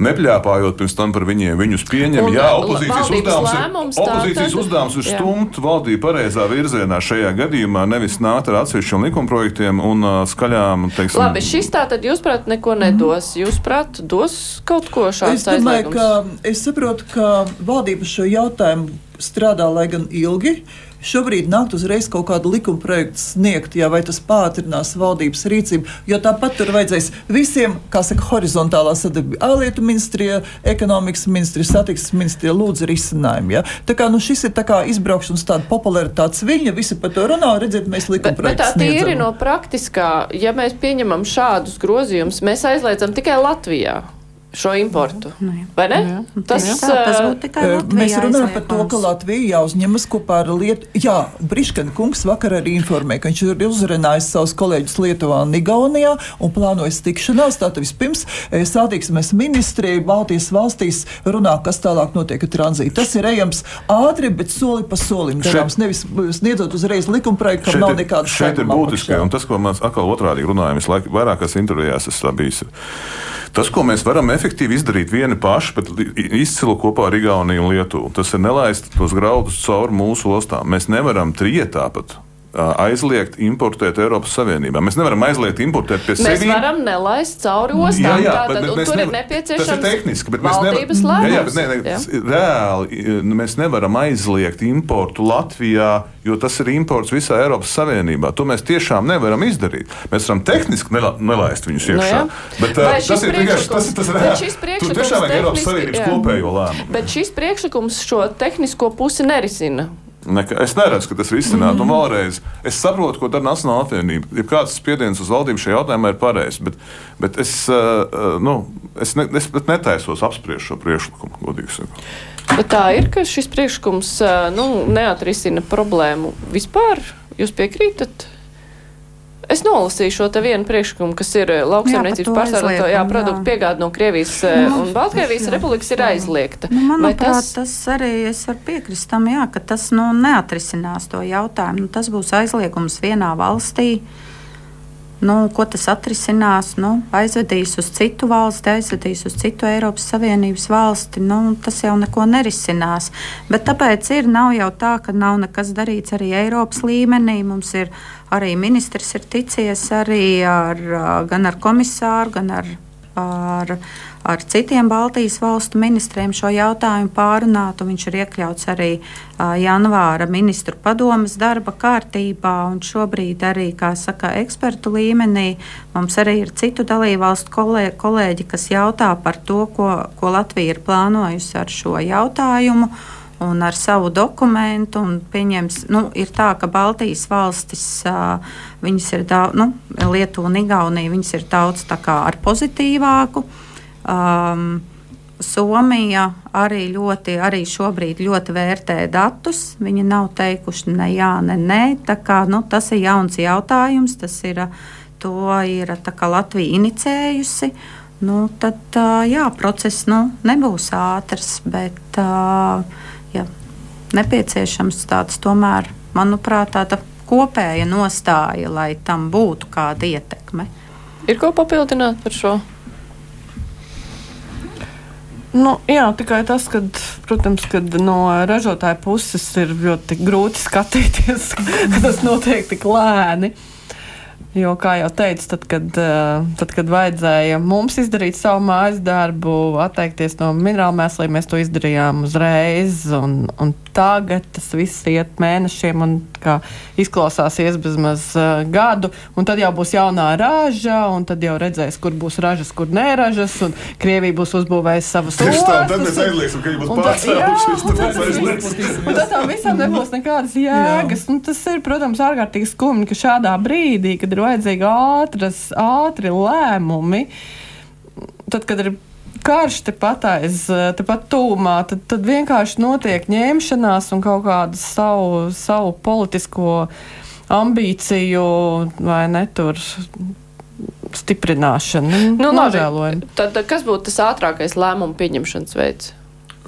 Nepļāpājot pirms tam par viņiem, viņus pieņem. Un, Jā, opozīcijas uzdevums ir, lēmums tā opozīcijas tad- uzdevums ir stumt valdību pareizā virzienā šajā gadījumā, nevis nākt ar atsevišķiem likumprojektiem un uh, skaļām, teiksim, Labi, šis tā tad jūs prāt neko nedos. Jūs prāt dos kaut ko šāds Es domāju, aizliegums? ka es saprotu, ka valdība šo jautājumu strādā lai gan ilgi. Šobrīd nākt uzreiz kaut kādu likuma projektu sniegt, jā, vai tas pātrinās valdības rīcību, jo tāpat tur vajadzēs visiem, kā saka, horizontālā sadarbība. Ārlietu ministrija, ekonomikas ministrija, satiksmes ministrija lūdzu risinājumu. Jā. Tā kā nu, šis ir tā kā izbraukšanas tāda popularitātes viņa, visi par to runā, redziet, mēs likuma Bet, bet tā tīri sniedzam. no praktiskā, ja mēs pieņemam šādus grozījumus, mēs aizliedzam tikai Latvijā. Šo importu. Nu, jā. Vai ne? Jā. Tas, Tieši tā, tas būtu tikai Latvijā Mēs runājam par to, ka. Latvija jāuzņemas kopā ar Lietuvu. Jā, Briškana kungs vakar arī informēja, ka viņš ir uzrunājis savus kolēģus Lietuvā un Igaunijā un plānojas tikšanās. Tātad vispirms satiksmes ministrija Baltijas valstīs runā, kas tālāk notiek ar tranzītu. Tas ir ejams ātri, bet soli pa solim darāms. Nevis sniedzot uzreiz likumprojektu, kam nav nekādas šeit ir seguma būtiski, apakšā. un tas, ko mēs atkal otrādi runājam, visu laiku vairākās intervijās esmu bijis. Tas, ko mēs varam efektīvi izdarīt vieni paši, bet izcilu kopā ar Igauniju un Lietuvu, tas ir nelaist tos graudus cauri mūsu ostām. Mēs nevaram trietā pat aizliegt importēt Eiropas Savienībā. Mēs nevaram aizliegt importēt pie Mēs sevis. varam nelaist cauri ostām. Jā, jā, Tātad, bet, bet mēs tur ir nevar- nepieciešams Tas ir tehniski, bet mēs nevaram. Jā, jā, bet ne, ne, Jā. ir reāli i- mēs nevaram aizliegt importu Latvijā, jo tas ir imports visā Eiropas Savienībā. To mēs tiešām nevaram izdarīt. Mēs varam tehniski nela, nelaist viņus Nu iekšā. jā. bet, uh, tas ir vienkārši tas, ir tas reāli. Tur tiešām vajag Eiropas Savienības jā. kopējo lēmumu. Bet šis priekšlikums šo tehnisko pusi nerisina. Neka, es neredzu, ka tas risinātu. Mm -hmm. Un vēlreiz, es saprotu, ko dara Nacionāla apvienība. Ja kāds spiediens uz valdību šajā jautājumā ir pareizs, bet, bet es, uh, uh, nu, es, ne, es netaisos apspriest šo priekšlikumu, godīgi sakot. Bet tā ir, ka šis priekšlikums ā, nu, neatrisina problēmu vispār. Jūs piekrītat? Es nolasīju šo te vienu priekšlikumu, kas ir ā, lauksaimniecības Jā, par to pārstāvjā jā, aizliegumu, produktu jā. piegāde no Krievijas Nu, un Baltkrievijas jā, republikas ir aizliegta. Nu, manuprāt, tas... tas, arī es varu piekrist tam, jā, ka tas nu, neatrisinās to jautājumu. Nu, tas būs aizliegums vienā valstī. Nu, ko tas atrisinās? Nu, aizvedīs uz citu valsti, aizvedīs uz citu Eiropas Savienības valsti. Nu, tas jau neko nerisinās. Bet tāpēc ir, nav jau tā, ka nav nekas darīts arī Eiropas līmenī. Mums ir arī ministrs ir ticies arī ar, gan ar komisāru, gan ar ar, ar citiem Baltijas valstu ministriem šo jautājumu pārunāt. un Viņš ir iekļauts arī janvāra ministru padomas darba kārtībā. Šobrīd arī, kā saka, ekspertu līmenī mums arī ir citu dalībvalstu kolē, kolēģi, kas jautā par to, ko, ko Latvija ir plānojusi ar šo jautājumu un ar savu dokumentu. Pieņems, nu, ir tā, ka Baltijas valstis, viņas ir daudz, nu, Lietuva un Igaunija, viņas ir daudz ar pozitīvāku. Um, Somija arī ļoti, arī šobrīd ļoti vērtē datus. Viņi nav teikuši ne jā, ne nē. Kā, nu, tas ir jauns jautājums. Tas ir, ir kā Latvija inicējusi. Nu, tad, jā, process nu, nebūs ātrs, bet uh, nepieciešams tāds tomēr, manuprāt, tāda kopēja nostāja, lai tam būtu kāda ietekme. ir ko papildināt par šo? Nu, jā, tikai tas, ka, protams, kad no ražotāja puses ir ļoti grūti skatīties, *laughs* ka tas notiek tik lēni. Jo, kā jau teicu, tad kad, eh, tad, kad vajadzēja mums izdarīt savu mājas darbu, atteikties no minerālu mēsliem, mēs to izdarījām uzreiz. Un, un tagad tas viss iet mēnešiem, un izklausās, ies bezmaz uh, gadu. Un tad jau būs jaunā raža, un tad jau redzēs, kur būs ražas, kur neražas. Un Krievija būs uzbūvējusi savas Tieši tā, tad mēs ostas, aizliegsim, ka viņi būs pārcēlušies, tad mēs un aizliegsim. Un tad tam visam nebūs nekādas jēgas. Un tas ir, protams, ārkārtīgi skumji, ka šādā brīdī, kad ir vajadzīgi ātras, ātri lēmumi, tad, kad ir karš tepat aiz, tepat tūmā, tad, tad vienkārši notiek ņemšanās un kaut kādu savu, savu politisko ambīciju vai ne tur stiprināšanu. Nu, labi. nožēlojami. Tad, kas būtu tas ātrākais lēmumu pieņemšanas veids?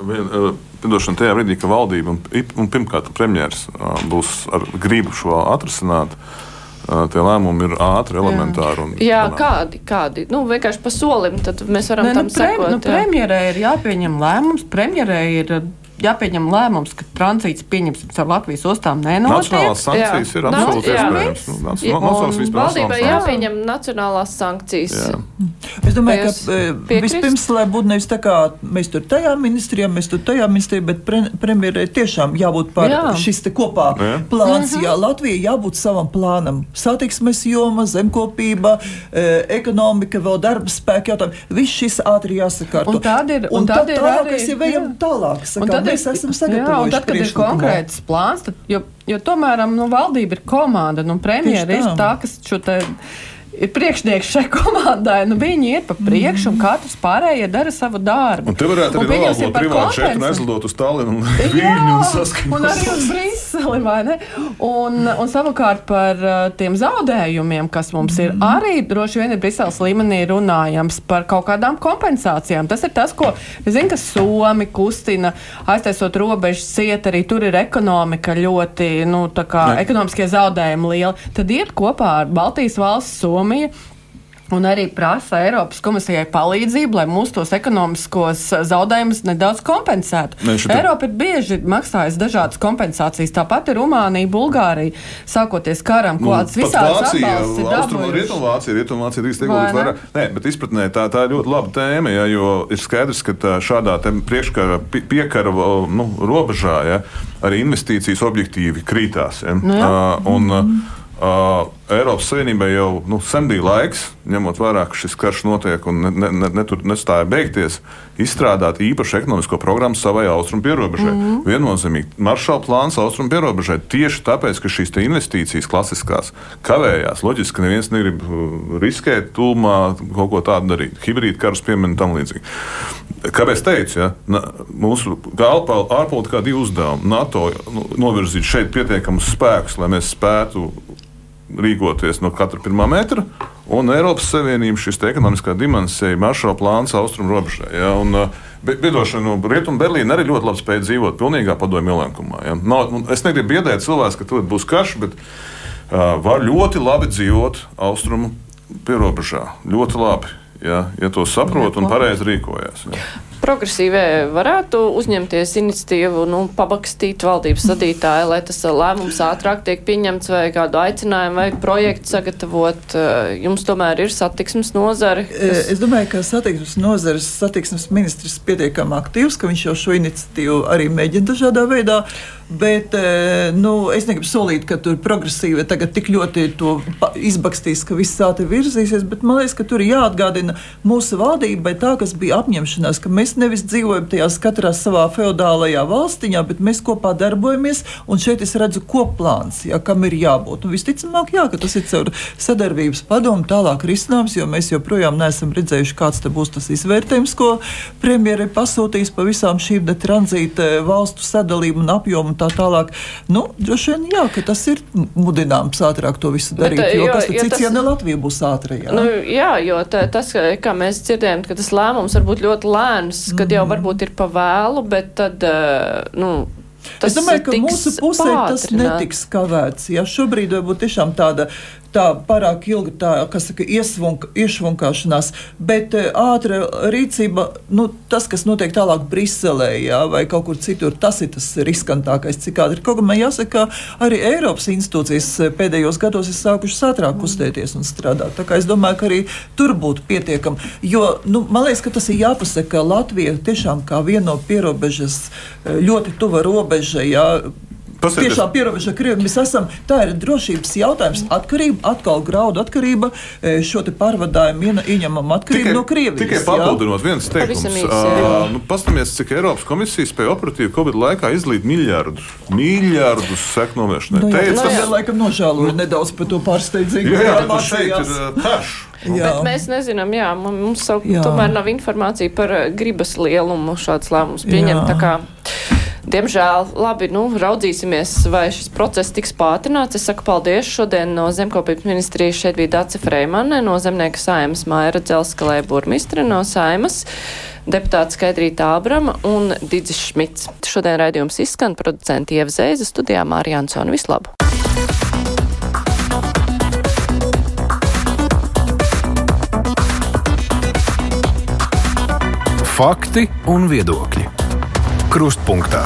Vien, uh, Piedošana tajā brīdī, ka valdība un, un pirmkārt premjerministrs uh, būs ar gribu šo atrisināt. Uh, tie lēmumi ir ātri, elementāri. Un, Jā, banāli. kādi? kādi? Nu, vienkārši pa solim, tad mēs varam Nē, tam nu, pre, sekot. nu, jā. premjerē ir jāpieņem lēmums. Premjerē ir jāpieņem lēmums, ka tranzīts pieņemsim caur Latvijas ostām nenotiek. Nacionālās sankcijas Jā. ir absolūti iespējams. Nu, Valdībai jāpieņem nacionālās sankcijas. Jā. Es domāju, jūs ka e, piekrist? vispirms, lai būtu nevis tā kā mēs tur tajā ministrijā, mēs tur tajā ministrijā, bet pre, premjerai tiešām jābūt par Jā. šis te kopā Jā. plāns. Jā, Latvija jābūt savam plānam. Satiksmes joma, zemkopība, e, ekonomika, vēl darba spēka jautājumi. Viss šis ātri jāsakārto. Un tad ir- un un tad tad ir tālāk, arī- kas ir vējam jā. tālāk. Sakām, tad mēs esam *laughs* jā, un sagatavojuši tad, kad ir konkrēts plāns, tad, jo, jo tomēr nu, valdība ir komanda, un premjera ir tā. kas šo te priekšnieks šai *laughs* komandai, nu viņi iet pa priekšu, un katrs pārējie dara savu darbu. Un te varētu arī par privātu šeit un aizlidot uz Tallinu un *laughs* Viļņu un saskaņot. un arī uz Briseli, vai ne? Un, un savukārt par uh, tiem zaudējumiem, kas mums ir, arī droši vien ir Briseles līmenī runājams par kaut kādām kompensācijām. Tas ir tas, ko zinu, ka Somi kustina, aiztaisot robežas ciet, arī tur ir ekonomika ļoti, nu, tā kā Ne. ekonomiskie zaudējumi lieli. Tad iet kopā ar Baltijas valsts Somiju. Un arī prasa Eiropas komisijai palīdzību, lai mūsu tos ekonomiskos zaudējumus nedaudz kompensētu. Šitā- Eiropa ir bieži maksājusi dažādas kompensācijas. Tāpat ir Rumānija, Bulgārija, sākoties karam, Nu, kādas pat visādas Vācija. Rietumvācija, Rietumvācija Vai ieguldīt ne? vairāk. Nē, bet izpratnē tā, tā ir ļoti laba tēma, ja, jo ir skaidrs, ka šādā priekškara, pi- piekara nu, robežā ja, arī investīcijas objektīvi krītās. Ja. Nu jā. Uh, un, uh, Eiropas Savienībai jau nu, sen bija laiks, ņemot vērā, ka šis karš notiek un ne, ne, ne, nestāja beigties, izstrādāt īpašu ekonomisko programmu savai austrumu pierobežai. Mm -hmm. Viennozīmīgi maršala plāns austrumu pierobežai tieši tāpēc, ka šīs investīcijas klasiskās kavējās. Loģiski, ka neviens negrib uh, riskēt, tūmā kaut ko tādu darīt. Hibrīda karus piemēram tam līdzīgi. Kā es teicu, ja, na, mūsu ārpolitikā divi uzdevumi. NATO nu, novirzīt šeit pietiekamus spēkus, lai mēs spētu rīkoties no katra pirmā metra, un Eiropas Savienība šis ekonomiskā dimensija, maršala plāns austrumu robežai. Ja, un, be- Biedošana no Rietumu Berlīna arī ļoti labi spēja dzīvot pilnīgā padomju ielenkumā. Ja. Nav, nu, es negribu biedēt cilvēkus, ka tur būs karš, bet uh, var ļoti labi dzīvot austrumu pierobežā. Ļoti labi. Ja, ja to saprot un pareizi rīkojas. Ja. Progresīvie varētu uzņemties iniciatīvu, nu, pabakstīt valdības sadītāju, lai tas lēmums ātrāk tiek pieņemts vai kādu aicinājumu vai projektu sagatavot. Uh, Jums tomēr ir satiksmes nozare. E, Es domāju, ka satiksmes nozares satiksmes ministrs pietiekami aktīvs, ka viņš jau šo iniciatīvu arī mēģina dažādā veidā. Bet e, nu, es negribu solīt, ka tur progresīvi tagad tik ļoti to izbakstīs, ka viss ātri virzīsies. Bet man liekas, ka tur ir jāatgādina mūsu valdībai tā, kas bija apņemšanās, ka mēs nevis dzīvojam tajās katrā savā feudālajā valstiņā, bet mēs kopā darbojamies. Un šeit es redzu koplāns, ja, kam ir jābūt. Un visticamāk, jā, ka tas ir caur sadarbības padomu tālāk risināms, jo mēs joprojām neesam redzējuši, kāds būs tas izvērtējums, ko premjeri ir pasūtījis pa visām šīm tranzīta valstu sadalījumu un apjomu un tā tālāk. Nu, droši vien, jā, ka tas ir mudināms ātrāk to visu Bet, darīt, jo jo- kas tad jo cits, tas- ja ne Latvija būs ātrajā? Nu, jā, jo tā, tas, kā mēs dzirdējām, ka tas lēmums var būt ļoti lēns, kad jau varbūt ir pa vēlu, bet tad, uh, nu, tas es domāju, ka mūsu pusē tas pātrināt. netiks kavēts. Ja šobrīd varbūt tiešām tāda. Tā pārāk ilga, tā, kas saka, iesvunk, iešvunkāšanās, bet e, ātra rīcība, nu, tas, kas notiek tālāk Briselē jā, vai kaut kur citur, tas ir tas riskantākais. Cik ātri kaut kā man jāsaka, ka arī Eiropas institūcijas e, pēdējos gados ir sākušas ātrāk kustēties un strādāt. Tā kā es domāju, ka arī tur būtu pietiekami. Jo nu, man liekas, ka tas ir jāpasaka, ka Latvija tiešām kā viena no pierobežas e, ļoti tuva robežai. Jā, Pasieties- Tiešām pierobeža Krievija. Mēs esam, tā ir drošības jautājums. Atkarība, atkal graudu atkarība, e, šo te pārvadājumu ieņemam atkarību no Krievijas. Tikai jā. papildinot viens teikums. Jā. Uh, nu, Paskatāmies, cik Eiropas komisija spēja operatīvi Covid laikā izlīt miljardus, miljardus seku novēršanai. Nu, jā, Teica, tas jā. ir laikam nožēloju nedaudz par to pārsteidzīgu jā, jā, bet nu informāciju, šeit ir uh. Jā. Bet mēs nezinām, jā, mu- mums savu, Jā. tomēr nav informācija par gribas lielumu šāds lēmums pieņemt. Diemžēl, labi, nu, raudzīsimies, vai šis process tiks pātrināts. Es saku paldies. Šodien no Zemkopības ministrijas šeit bija Dace Freimane, no Zemnieka saimas Maira Dzelskalē burmistre, no saimas deputāta Skaidrīta Ābrama un Didis Šmits. Šodien raidījums izskan producenti Ievzēza studijā Mārija Ansona. Vislabu! Fakti un viedokļi. Krustpunktā.